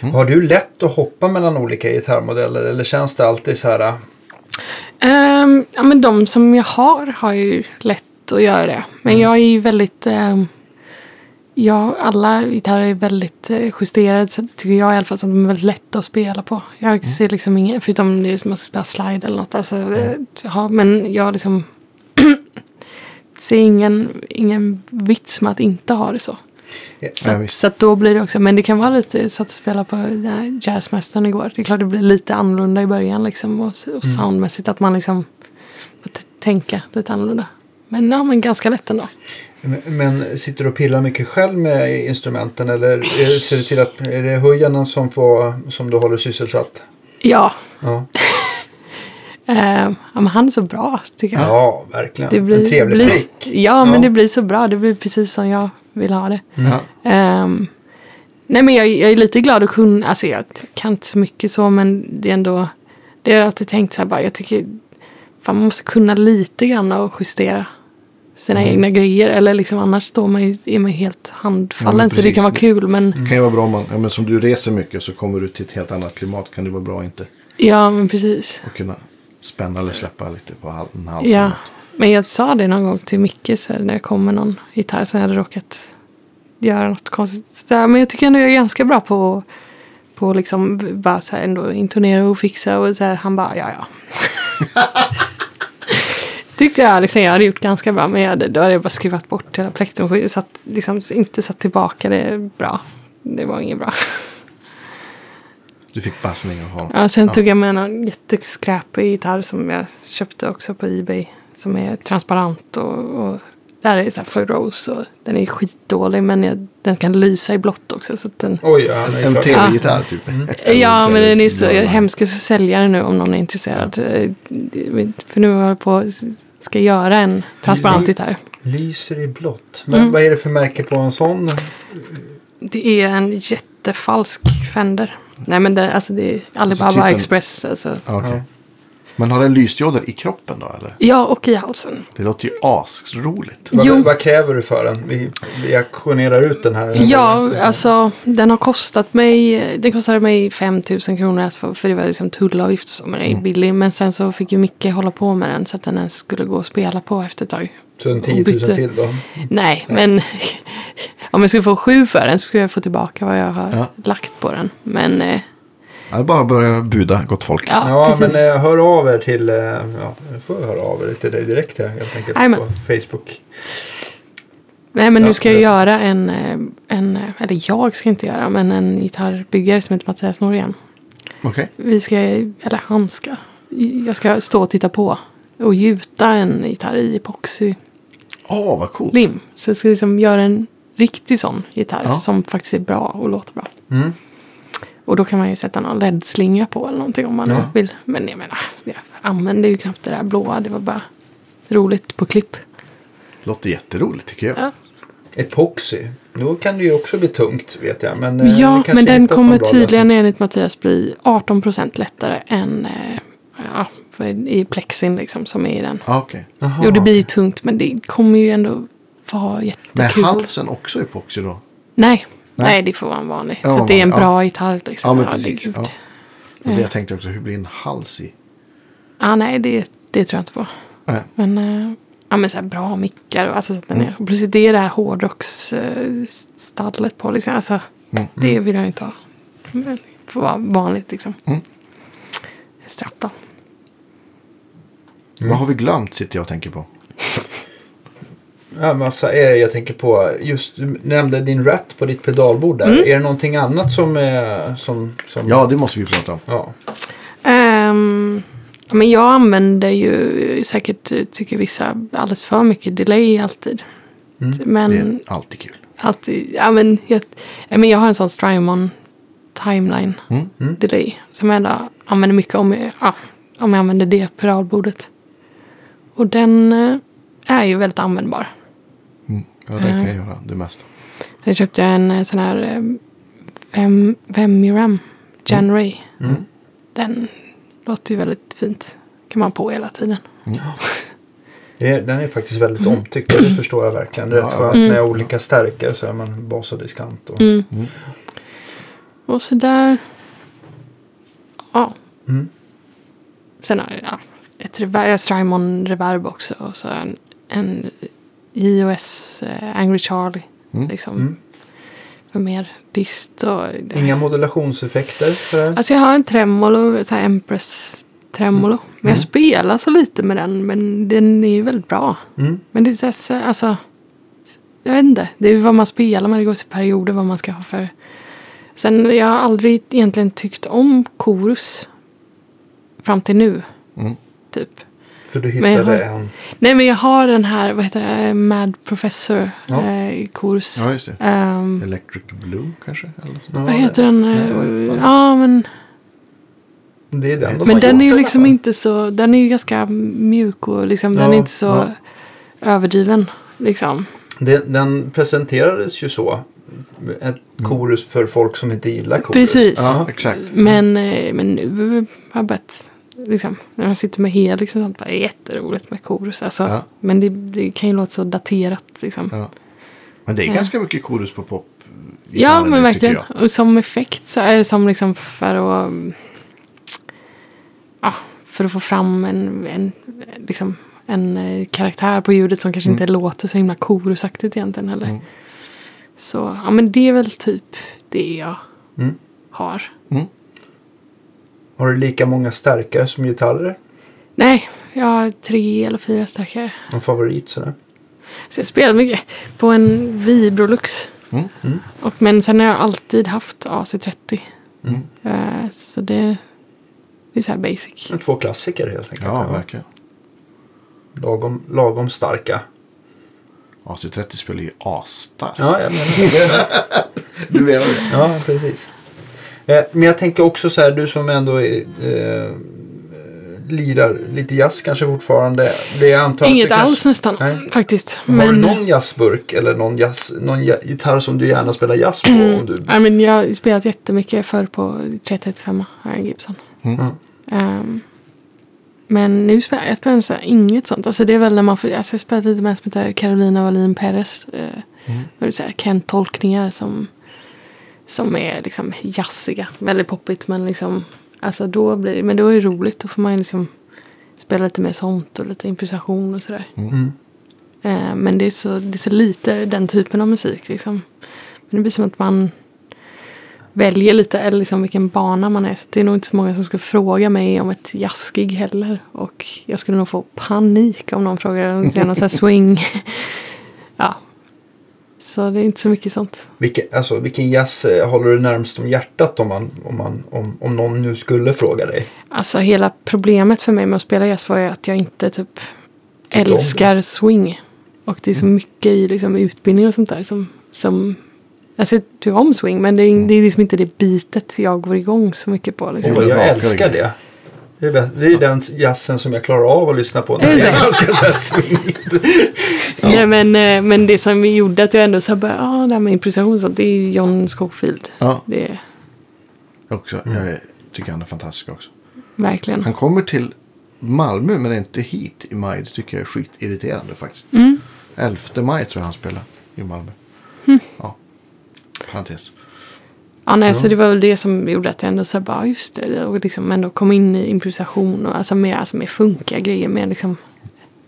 Mm. Har du lätt att hoppa mellan olika gitarrmodeller eller känns det alltid så här? Ehm, ja, men de som jag har har ju lätt att göra det. Men jag är ju väldigt... Um, ja, alla gitarrer är väldigt uh, justerade. Så tycker jag i alla fall så att de är väldigt lätta att spela på. Jag ser liksom ingen... Förutom det är som att spela slide eller något. Alltså, eh, ja, men jag liksom... ser ingen, ingen vits med att inte ha det så. Så, att, så att då blir det också, men det kan vara lite, så att spela på Jazzmästaren igår. Det är klart det blir lite annorlunda i början liksom. Och, och soundmässigt att man liksom tänka lite annorlunda. Men ja, men ganska lätt ändå. Men- sitter du och pillar mycket själv med instrumenten eller är- ser du till att är det höjarna som, får, som du håller sysselsatt? Ja, Ja, eh, ja men han är så bra tycker jag. ja verkligen. Det blir, en trevlig blir, blick. ja, men Ja. det blir så bra. Det blir precis som jag vill ha det. Ja. Ehm, nej men jag, jag är lite glad att kunna, alltså jag kan inte så mycket så men det är ändå, det har jag alltid tänkt så här bara, jag tycker, fan man måste kunna lite grann och justera sina Mm. egna grejer eller liksom annars står man ju, är man helt handfallen Ja, så det kan vara kul men Det kan ju vara bra om man, ja, men som du reser mycket så kommer du till ett helt annat klimat. Kan det vara bra inte ja men precis. att kunna spänna eller släppa lite på hal- en hals. Men jag sa det någon gång till Micke så här, när det kom med någon gitarr som jag hade råkat göra något konstigt. Här, men jag tycker ändå jag är ganska bra på på liksom bara så här ändå intonera och fixa och så här. Han bara ja ja. Tyckte jag liksom jag hade gjort ganska bra men jag hade, då hade jag bara skruvat bort hela plektrumskyddet så att liksom inte satt tillbaka det bra. Det var inget bra. Du fick passning och ha. Ja, sen Ja. tog jag med en jätteskräpig gitarr som jag köpte också på Ebay. Som är transparent och, och där är det så här för rose och den är skitdålig men jag, den kan lysa i blått också. Så att den, Oj, ja, En tv-gitarr typ. ja, men den är så Ja. hemskt. Jag ska sälja den nu om någon är intresserad. För nu håller jag på ska göra en transparent gitarr. Lyser i blått. Men Mm. vad är det för märke på en sån? Det är en jättefalsk Fender. Nej men det, alltså det är Alibaba typ en- Express. Alltså. Okej. Ja. Men har den lysdioder i kroppen då eller? Ja, och i halsen. Det låter ju asroligt. Vad, Jo. vad kräver du för den? Vi, vi auktionerar ut den här. Ja, alltså den har kostat mig, den kostade mig 5 000 kronor att för det var liksom tullavgift och så, men den är billig. Men sen så fick ju Micke hålla på med den så att den ens skulle gå och spela på efter ett tag. Så en 10 000 bytte. till då? Nej, men om jag skulle få sju för den så skulle jag få tillbaka vad jag har Ja. lagt på den. Men eh, Ja, det är bara att börja buda, gott folk. ja, Ja, men eh, hör av er till... Eh, ja, jag får höra av er till dig direkt här, helt enkelt Jajamän. på Facebook. Nej, men Ja, nu ska jag göra en, eh, en, eh, eller jag ska inte göra, men en gitarrbyggare som heter Mattias Norén. Okej. Vi ska, eller han ska, jag ska stå och titta på och gjuta en gitarr i epoxylim. Åh, vad coolt. Så jag ska liksom göra en riktig sån gitarr Ja. som faktiskt är bra och låter bra. Mm. Och då kan man ju sätta någon LED-slinga på eller någonting om man Ja. vill. Men jag menar, jag använder ju knappt det där blåa. Det var bara roligt på klipp. Låter jätteroligt tycker jag. Ja. Epoxy. Då kan det ju också bli tungt vet jag. Men, eh, Ja, men den kommer tydligen lösning. enligt Mattias bli 18% lättare än eh, ja, i plexin liksom som är i den. Ah, okej. Jaha. Jo, det blir ju tungt men det kommer ju ändå vara Men jättekul. halsen också epoxy då? Nej. Nej. Det får vara en vanlig. Ja, så att det är en ja. bra gitarr liksom. Ja, men precis. Ja. Och det jag tänkte också, hur blir en hals i? Ah, nej, det, det tror jag inte på. Nej. Men, eh, ja, men så här bra mickar. och Alltså, så att den Mm. är, plus det är det här hårdrocksstallet på. Liksom. Alltså, Mm. Det vill jag inte ha. Det får vara vanligt liksom. Mm. Strata. Vad har vi glömt sitter jag och tänker på. Ja, massa är jag tänker på. Just du nämnde din rat på ditt pedalbord där. Mm. Är det någonting annat som är som, som Ja, det måste vi prata om. ja. Ja, men jag använder ju säkert, eh, tycker vissa, alldeles för mycket delay alltid. Mm. Men Det är alltid kul. alltid, ja men jag, ja, men jag har en sån Strymon timeline Mm. Mm. delay. Som jag ändå använder mycket om, jag- ja, om jag använder det pedalbordet. Och den eh, är ju väldigt användbar. Mm. Ja, det kan jag göra det mesta. Sen köpte jag en eh, sån här eh, Vem, Vemiram Genray. Mm. Den låter ju väldigt fint. Kan man på hela tiden. Det är, den är faktiskt väldigt omtyckt. Det förstår jag verkligen. Det är rätt Ja, skönt Mm. med olika stärkare så är man bas och diskant. Och, Mm. Mm. Och så där. Ja. Mm. Sen har jag ja, ett rever- Strymon reverb också. Och så en, en JOS eh, Angry Charlie. Mm. Liksom. Mm. För mer dist och... Inga modulationseffekter. Sådär. Alltså jag har en tremolo, så här Empress tremolo. Men jag spelar så lite med den. Men den är ju väldigt bra. Mm. Men det är så här, så- alltså. Jag vet inte. Det är vad man spelar med. Det går i perioder vad man ska ha för. Sen jag har aldrig egentligen tyckt om korus. Fram till nu. Mm. Typ. För du Men jag hittade har- en. Nej men jag har den här, vad heter det, Mad Professor Ja. eh, korus. Ja, just det. Ehm, Electric Blue kanske? Eller så. Ja, vad heter den? Nej, Eh. Ja men. Det är den de Men den är ju liksom inte så, den är ju ganska mjuk och liksom, den är inte så ja. överdriven. Liksom. Den, den presenterades ju så. Ett korus för folk som inte gillar korus. Precis. Ja, exakt. Men, eh, men nu har jag börjat, liksom, när jag sitter med Helix och sånt, bara, det är jätteroligt med korus. Alltså, Ja. Men det, det kan ju låta så daterat. Liksom. Ja, Ja. Men det är Ja. ganska mycket korus på pop. men gitarrer nu, verkligen. Och som effekt, så, är det som liksom för att, mm, ja, för att få fram en, en, liksom, en eh, karaktär på ljudet som kanske inte låter så himla korusaktigt egentligen heller. Mm. Så ja, men det är väl typ det jag Mm. har. Har du lika många stärkare som gitarrer? Nej, jag har tre eller fyra starkare. Någon favorit sådär? Så jag spelar mycket på en Vibrolux. Mm. Mm. Och, men sen har jag alltid haft AC30. Mm. Eh, så det, det är så här basic. Två klassiker helt enkelt. Ja, verkligen. Lagom, lagom starka. AC30 spelar ju asstarkt. Ja, jag menar det. Du menar det? Ja, precis. Eh, men jag tänker också så här, du som ändå är, eh, lirar lite jazz kanske fortfarande. Det jag antar Inget du alls kanske, nästan Nej. faktiskt. Har Men, du någon jazzburk eller någon, jazz, någon gitarr som du gärna spelar jazz på? Mm. Om du, ja, men jag har spelat jättemycket förr på 335 har jag en Gibson. Mm. Ehm, men nu spelar jag spelar så här, inget sånt. Alltså det är väl när man får, alltså jag spelar lite med som heter Carolina Wallin Perez. Uh, Mm. det är Kent-tolkningar som, som är liksom jazziga. Väldigt poppigt men liksom, alltså då blir det, men då är det roligt. Då får man liksom spela lite mer sånt och lite improvisation och sådär. mm. Eh, men det är, så, det är så lite den typen av musik. Liksom. Men det blir som att man väljer lite eller liksom vilken bana man är. Så det är nog inte så många som skulle fråga mig om ett jazzgig heller. Och jag skulle nog få panik om någon frågar om jag någon sån här swing. ja. Så det är inte så mycket sånt. Vilken, alltså, vilken jazz eh, håller du närmst om hjärtat om, man, om, man, om, om någon nu skulle fråga dig? Alltså hela problemet för mig med att spela jazz var ju att jag inte typ älskar swing. Och det är så mycket i liksom, utbildning och sånt där som, som Alltså jag tycker om swing men det är, det är liksom inte det bitet jag går igång så mycket på. Liksom. Och jag älskar det. Det är, det är den jazzen som jag klarar av att lyssna på när det är ganska så här swing. Nej, men, eh, men det som gjorde att jag ändå så här bara, ah, det här med improvisation sånt, det är ju John Scofield. Ja, Det är också. Jag är- tycker han är fantastisk också. verkligen. Han kommer till Malmö men inte hit i maj. Det tycker jag är skitirriterande faktiskt. Mm. 11 maj tror jag han spelar i Malmö. Ja, parentes. Ja, nej, så det var väl det som gjorde att jag ändå så här, bara, just det, och liksom ändå kom in i improvisation och alltså mer, alltså mer funkiga grejer, mer liksom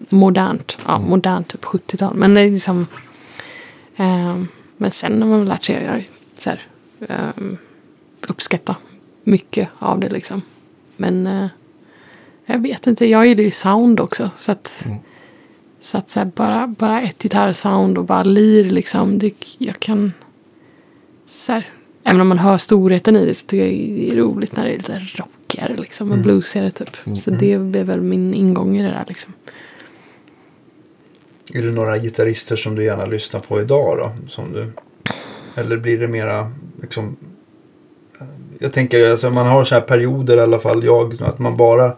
modernt, ja, modernt typ 70-tal. Men det är liksom, ehm, men sen har man väl lärt sig jag, så här, ehm, uppskatta mycket av det liksom. Men eh, jag vet inte, jag gillar ju sound också, så att Så att så här, bara, bara ett gitarrsound och bara lir liksom. Det, jag kan... Så här, även om man hör storheten i det så tycker jag det är roligt när det är lite rockigare liksom. Och bluesigare typ. Så det blir väl min ingång i det där liksom. Är det några gitarrister som du gärna lyssnar på idag då? Som du, eller blir det mera liksom... Jag tänker alltså man har så här perioder i alla fall, jag, att man bara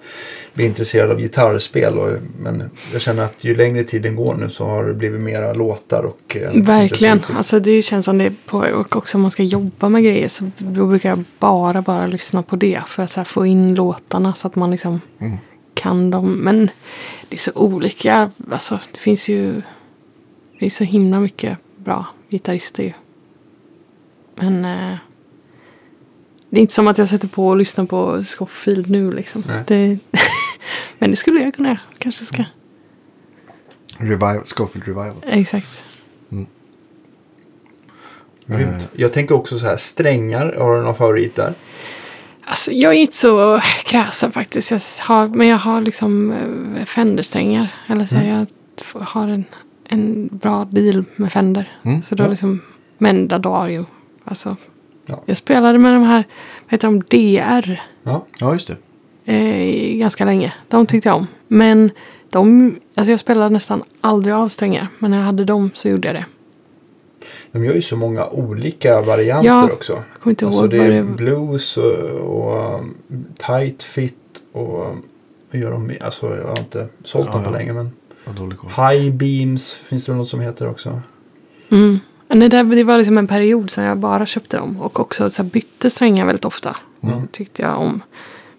blir intresserad av gitarrspel. Och, men jag känner att ju längre tiden går nu så har det blivit mera låtar och... eh, Verkligen. Alltså det känns som det på, och också om man ska jobba med grejer så brukar jag bara, bara lyssna på det. För att här, få in låtarna så att man liksom kan dem. Men det är så olika. Alltså det finns ju, det är så himla mycket bra gitarrister ju. Men eh, det är inte som att jag sätter på och lyssnar på Scofield nu liksom. Nej. Det, men det skulle jag kunna göra. Kanske ska. Revival, Scofield Revival. Exakt. Grymt. Jag tänker också så här, strängar, har du någon favorit där? Alltså, jag är inte så kräsen faktiskt. Jag har, men jag har liksom eh, Fender-strängar. Eller så här, jag har en, en bra deal med Fender. Mm, Så då ja. liksom, men Dario. Alltså, Ja. Jag spelade med de här, vad heter de, DR. Ja. Ja, just det. Eh, ganska länge. De tyckte jag om. Men de, alltså jag spelade nästan aldrig av strängar. Men när jag hade dem så gjorde jag det. De gör ju så många olika varianter Ja, också. Jag kommer inte Alltså ihåg det är det blues och, och tight fit och vad gör de? Alltså jag har inte sålt dem Ja, på ja. länge men high beams finns det något som heter också. Mm. Men Det, var liksom en period som jag bara köpte dem. Och också så bytte strängar väldigt ofta. Mm. Tyckte jag om.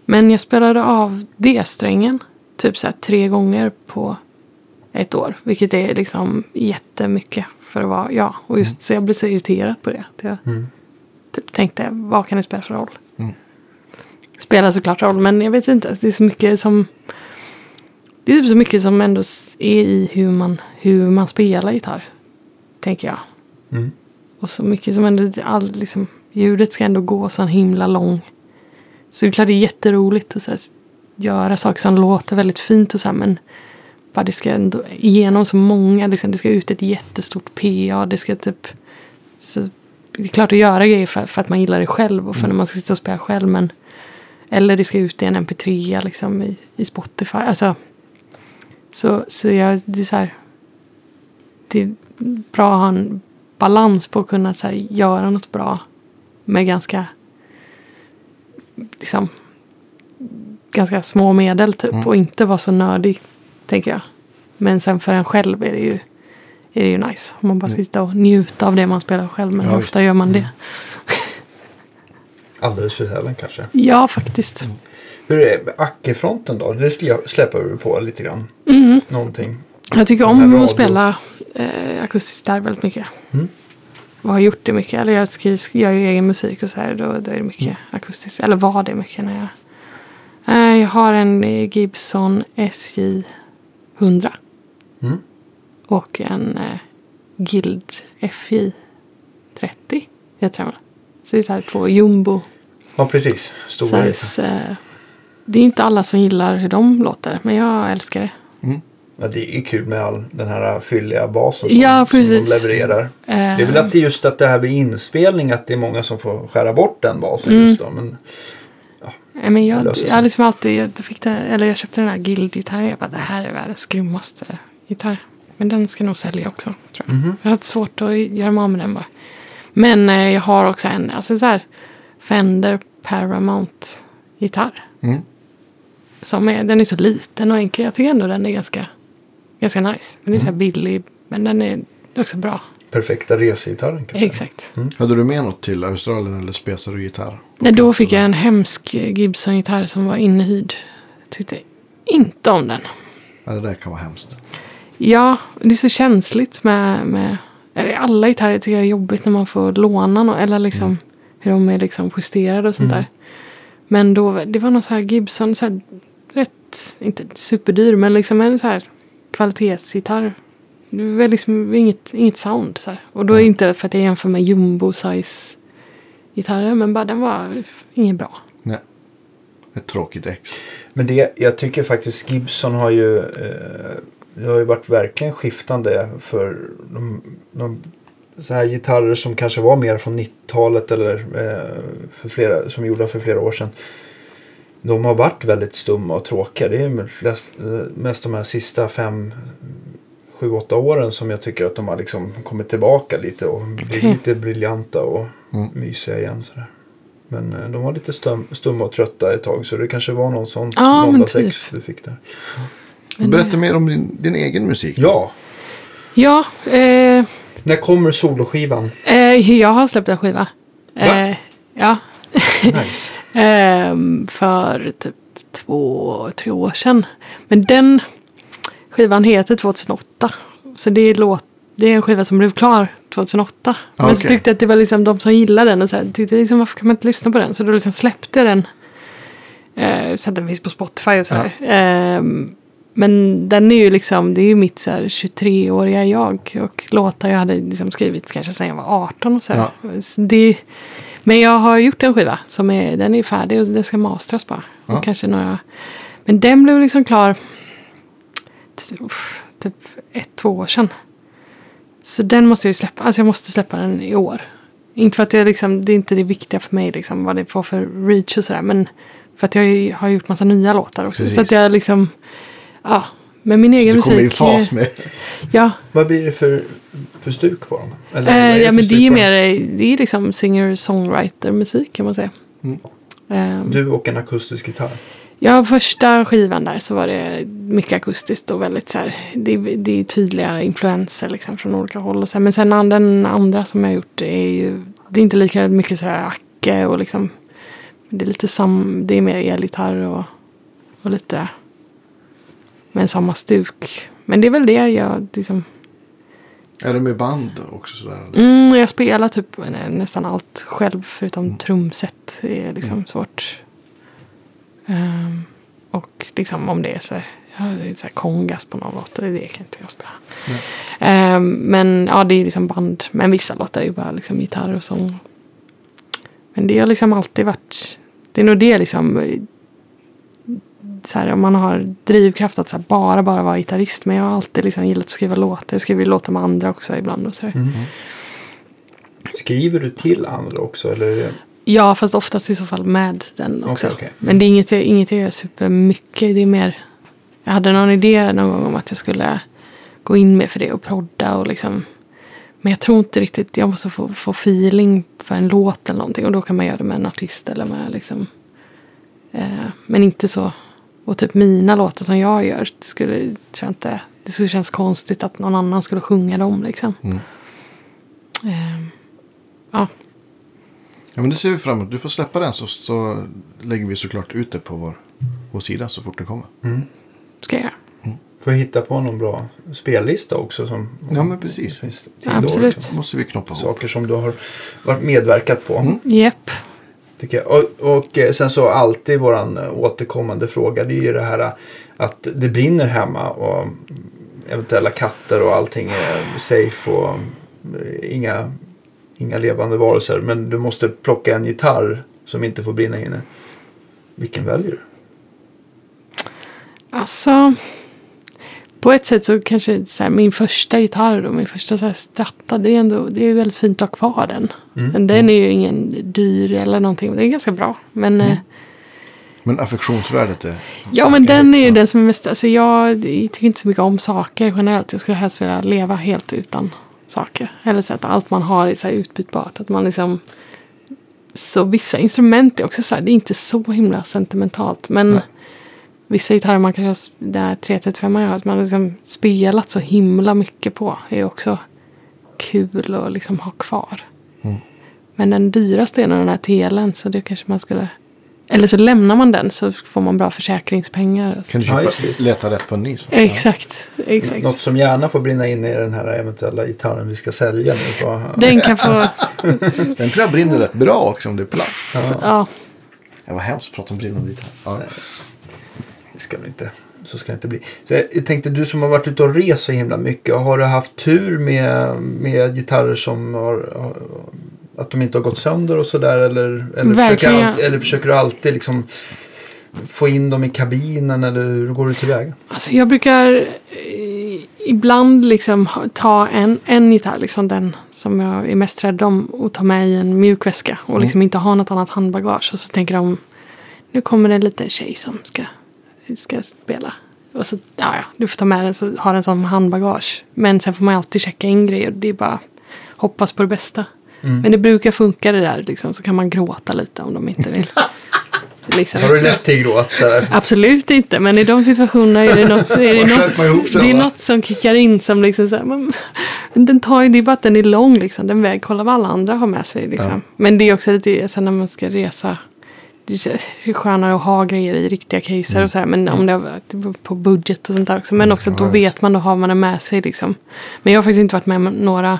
Men jag spelade av D-strängen. Typ så tre gånger på ett år. Vilket är liksom jättemycket för att vara jag. Och just så jag blev så irriterad på det. att Jag Mm. typ tänkte, vad kan det spela för roll? Mm. Spelar såklart roll, men jag vet inte. Det är så mycket som... Det är typ så mycket som ändå är i hur man, hur man spelar gitarr. Tänker jag. Mm. Och så mycket som ändå, all, liksom, ljudet ska ändå gå så en himla lång. Så det är klart det är jätteroligt att så här, göra saker som låter väldigt fint och så här, men bara det ska ändå igenom så många, liksom, det ska ut ett jättestort PA, det ska typ så det är klart att göra grejer för, för att man gillar det själv och för när man ska sitta och spela själv men eller det ska ut i en mp3 liksom i, i Spotify, alltså så, så jag, det är så här det är bra att ha en balans på att kunna så här, göra något bra med ganska liksom ganska små medel typ och inte vara så nördig tänker jag. Men sen för en själv är det ju är det ju nice. Om man bara ska sitta och njuta av det man spelar själv. Men Ja, hur ofta gör man det? Alldeles för sällan kanske. Ja, faktiskt. Hur är Acke-fronten då? Det släpper du på lite grann. Mm. Någonting. Jag tycker om att spela eh, akustiskt där väldigt mycket. Mm. Och har gjort det mycket. Eller jag skriver, gör ju egen musik och så här. Då, då är det mycket Mm. akustiskt. Eller var det mycket när jag... Eh, jag har en eh, Gibson SJ 100. Mm. Och en eh, Guild FJ 30. Heter den? Så det är så här två jumbo Ja, precis. Stora. size. Eh, det är inte alla som gillar hur de låter. Men jag älskar det. Mm. Ja, det är kul med all den här fylliga basen som, Ja, som de levererar. Eh, Det är väl att det är just att det här vid inspelning att det är många som får skära bort den basen Mm. just då. Men Nej, men jag, jag har liksom alltid, jag, fick det, eller jag köpte den här Guild-gitarren. Jag bara, det här är världens grymmaste gitarr. Men den ska nog sälja också. Tror jag. Mhm. jag har haft svårt att göra mig av med den bara. Men eh, jag har också en, alltså så här, Fender Paramount-gitarr. Mm. Som är, den är så liten och enkel. Jag tycker ändå den är ganska, ganska nice. Den är så här billig, men den är också bra. perfekta resegitarren kanske. Exakt. Hade du med något till Australien eller spesade du gitarr? Nej, då fick jag en hemsk Gibson-gitarr som var inhyrd. Jag tyckte inte om den. Ja, det där kan vara hemskt. Ja, det är så känsligt med... med alla gitarrer tycker jag är jobbigt när man får låna någon, Eller liksom hur de är liksom justerade och sånt där. Men då, det var någon så här Gibson, så här, rätt, inte superdyr, men liksom en så här kvalitetsgitarr. Det var liksom inget, inget sound. Så här. Och då är det inte för att jag jämför med jumbo size gitarrer, men bara den var inget bra. Nej. Ett tråkigt ex. Men det, jag tycker faktiskt Gibson har ju, eh, det har ju varit verkligen skiftande för de, de så här gitarrer som kanske var mer från 90-talet eller eh, för flera, som gjorda för flera år sedan. De har varit väldigt stumma och tråkiga. Det är flest, mest de här sista fem, sju, åtta åren som jag tycker att de har liksom kommit tillbaka lite och blivit lite briljanta och Mm. mysiga igen. Sådär. Men eh, de var lite stum, stumma och trötta ett tag så det kanske var någon sån Ja, men Honda typ. 6 du fick där. Men, Berätta mer om din, din egen musik. Ja, Ja, eh, när kommer soloskivan? eh, jag har släppt en skiva. Va? Eh, ja. Nice. Ehm, för typ två, tre år sedan. Men den skivan heter 2008. Så det är, låt, det är en skiva som blev klar 2008. Men så tyckte jag att det var liksom de som gillade den och så här, tyckte liksom, varför kan man inte lyssna på den? Så då liksom släppte jag den. Eh, så att den finns på Spotify och så här. Ehm, men den är ju liksom, det är ju mitt så här 23-åriga jag. Och låtar jag hade liksom skrivit kanske sedan jag var 18 och så här. Så det, men jag har gjort en skiva som är, den är färdig och den ska mastras bara. Ja. Och kanske några, men den blev liksom klar typ ett, två år sedan. Så den måste jag ju släppa, alltså jag måste släppa den i år. Inte för att det, är liksom, det är inte det viktiga för mig liksom, vad det får för reach och sådär. Men för att jag har gjort massa nya låtar också. Precis. Så att jag liksom, ja. Men min egen Du kommer i musik. fas med... Ja, Vad blir det för, för stuk på dem? Eller, Eh, ja men det är mer det är liksom singer-songwriter-musik kan man säga. Mm. Dem? Du och en akustisk gitarr. ja, första skivan där så var det mycket akustiskt och väldigt så här. Det, det är tydliga influenser liksom från olika håll. Och så här. Men sen den andra som jag gjort är ju. Det är inte lika mycket så här acke och liksom. Det är lite sam. Det är mer elgitarr och, och lite. Men samma stuk. Men det är väl det jag liksom. Är det med band också sådär? Mm, jag spelar typ nä- nästan allt själv förutom trumset. Det är liksom svårt. Ehm, och liksom om det är så här, ja, det är så här kongas på någon låt, det kan inte jag spela. Ehm, men ja, det är liksom band. Men vissa låtar är ju bara liksom gitarr och sång. Men det har liksom alltid varit, det är nog det liksom. Så här, om man har drivkraft att så här, bara, bara vara gitarrist. Men jag har alltid liksom gillat att skriva låtar. Jag skriver låtar med andra också ibland och sådär. Mm. Skriver du till andra också? Eller? Ja, fast oftast i så fall med den också. Okej, okej. Men det är inget, inget jag gör supermycket. Det är mer... Jag hade någon idé någon gång om att jag skulle gå in med för det och prodda och liksom... Men jag tror inte riktigt... Jag måste få, få feeling för en låt eller någonting. Och då kan man göra det med en artist eller med liksom... Eh, men inte så... Och typ mina låtar som jag gör skulle, tror jag inte... Det skulle kännas konstigt att någon annan skulle sjunga dem liksom. Mm. Eh, ja, Ja, men det ser vi fram emot. Du får släppa den så, så lägger vi såklart ut det på vår, vår sida så fort det kommer. ska jag göra. Får jag hitta på någon bra spellista också? Som, Ja, men precis. Finns Ja, absolut. liksom? måste vi knoppa ihop. Saker som du har varit medverkat på. Mm. Japp. Tycker jag. Och, och eh, sen så alltid våran eh, återkommande fråga. Det är ju det här eh, att det brinner hemma. Och eventuella katter och allting är safe. Och inga, inga levande varelser. Men du måste plocka en gitarr som inte får brinna inne. Vilken väljer du? Alltså, på ett sätt så kanske så här, min första gitarr och min första så här, stratta, det är ändå det är väldigt fint att ha kvar den. Mm. Men den är ju ingen dyr eller någonting, det är ganska bra. Men Mm. eh, Men affektionsvärdet är... ja, men den är ju den som är mest, alltså jag tycker inte så mycket om saker generellt. Jag skulle helst vilja leva helt utan saker. Eller så att allt man har är så här utbytbart. Att man liksom, så vissa instrument är också så här, det är inte så himla sentimentalt. Men vissa gitarrer man kanske har, den här 335 jag har, att man har liksom spelat så himla mycket på. är också kul att liksom ha kvar. Men den dyraste är nog den här telen. Så det kanske man skulle... Eller så lämnar man den så får man bra försäkringspengar. Kan du Ja, köpa, leta rätt på en ny? Så. Exakt, exakt. Något som gärna får brinna in i den här eventuella gitarren vi ska sälja nu. På, Den kan få... Den tror jag brinner rätt bra också om det är plast. Ja, Det var hemskt att prata om brinnande gitarr. Ja. Det ska väl inte, så ska det inte bli. Så jag tänkte, du som har varit ute och rest så himla mycket. Har du haft tur med, med gitarrer som har, att de inte har gått sönder och sådär? Eller, eller, försöker, eller försöker du alltid liksom få in dem i kabinen? Eller hur går du tillväga? alltså jag brukar eh, ibland liksom ta en, en gitarr, liksom den som jag är mest rädd om, och ta med i en mjukväska. Och liksom inte ha något annat handbagage. Och så tänker de, nu kommer det en liten tjej som ska, ska spela. Och så, ja, ja, du får ta med den så har den som handbagage. Men sen får man alltid checka in grejer. Det är bara hoppas på det bästa. Men det brukar funka det där, liksom, så kan man gråta lite om de inte vill. liksom. Har du lätt till gråt? Absolut inte, men i de situationerna är det något, är det något, det är något som kickar in som liksom så här, man, den tar ju, det är bara att den är lång liksom, den väger, kolla vad alla andra har med sig liksom. Men det är också lite, sen när man ska resa, det är skönare att ha grejer i riktiga caser och så här, men om det varit på budget och sånt där också. Men också att då vet man, då har man det med sig liksom. Men jag har faktiskt inte varit med om några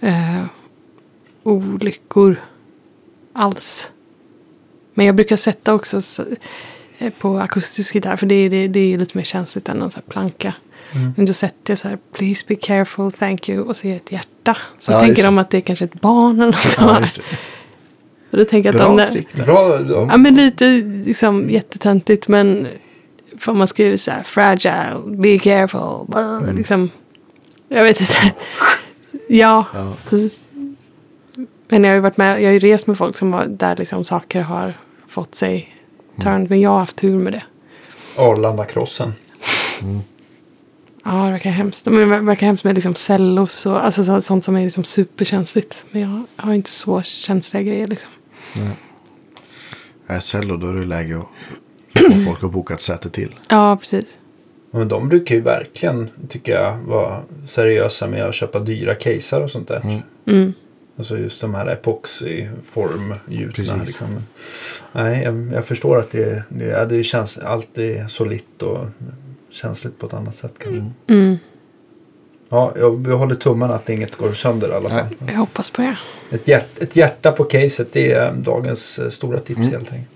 eh, olyckor alls. Men jag brukar sätta också eh, på akustisk gitarr. För det är, det, det är lite mer känsligt än här planka. Men då sätter jag så här, please be careful, thank you. Och så gör jag ett hjärta. Så Ja, tänker de att det är kanske ett barn eller något Ja. Och då tänker jag att Bra de, trick där. Bra, ja. Ja men lite liksom jättetöntigt men för man skriver så här fragile, be careful, blah, liksom. Jag vet inte. ja. Ja. Så, men jag har ju varit med, jag har ju rest med folk som har, där liksom saker har fått sig turned. Men jag har haft tur med det. Arlandakrossen. Ja, det verkar hemskt. Men det verkar hemskt med liksom cellos och alltså så, sånt som är liksom superkänsligt. Men jag har inte så känsliga grejer liksom. Är cello då är det läge att få folk att boka ett säte till. Ja, precis. Men de brukar ju verkligen, tycker jag, vara seriösa med att köpa dyra casear och sånt där. Mm. Alltså just de här epoxy-formgjutna. Liksom. Nej, jag, jag förstår att det, det, det känns alltid solitt och känsligt på ett annat sätt kanske. Mm. Ja, jag, jag håller tummarna att inget går sönder i alla fall. Jag hoppas på det. Ett, hjärt, ett hjärta på caset, det är dagens eh, stora tips Mm. helt enkelt.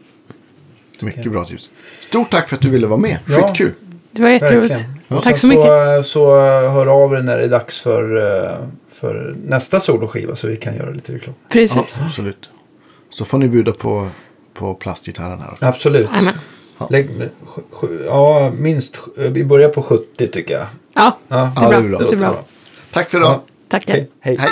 Mycket bra tips. Stort tack för att du ville vara med. Ja. Skitkul. Det var jätteroligt. Ja. Tack sen så mycket. Så, så hör av er när det är dags för, eh, för nästa soloskiva så vi kan göra lite reklam. Precis. Ja, absolut. Så får ni bjuda på, på plastgitarren här. Absolut. Amen. Lägg, sju- ja, minst. Vi börjar på 70 tycker jag. Ja, Ja, det är bra. det bra. Det är bra. låter Tack för idag. tackar. Okej, hej. Hej.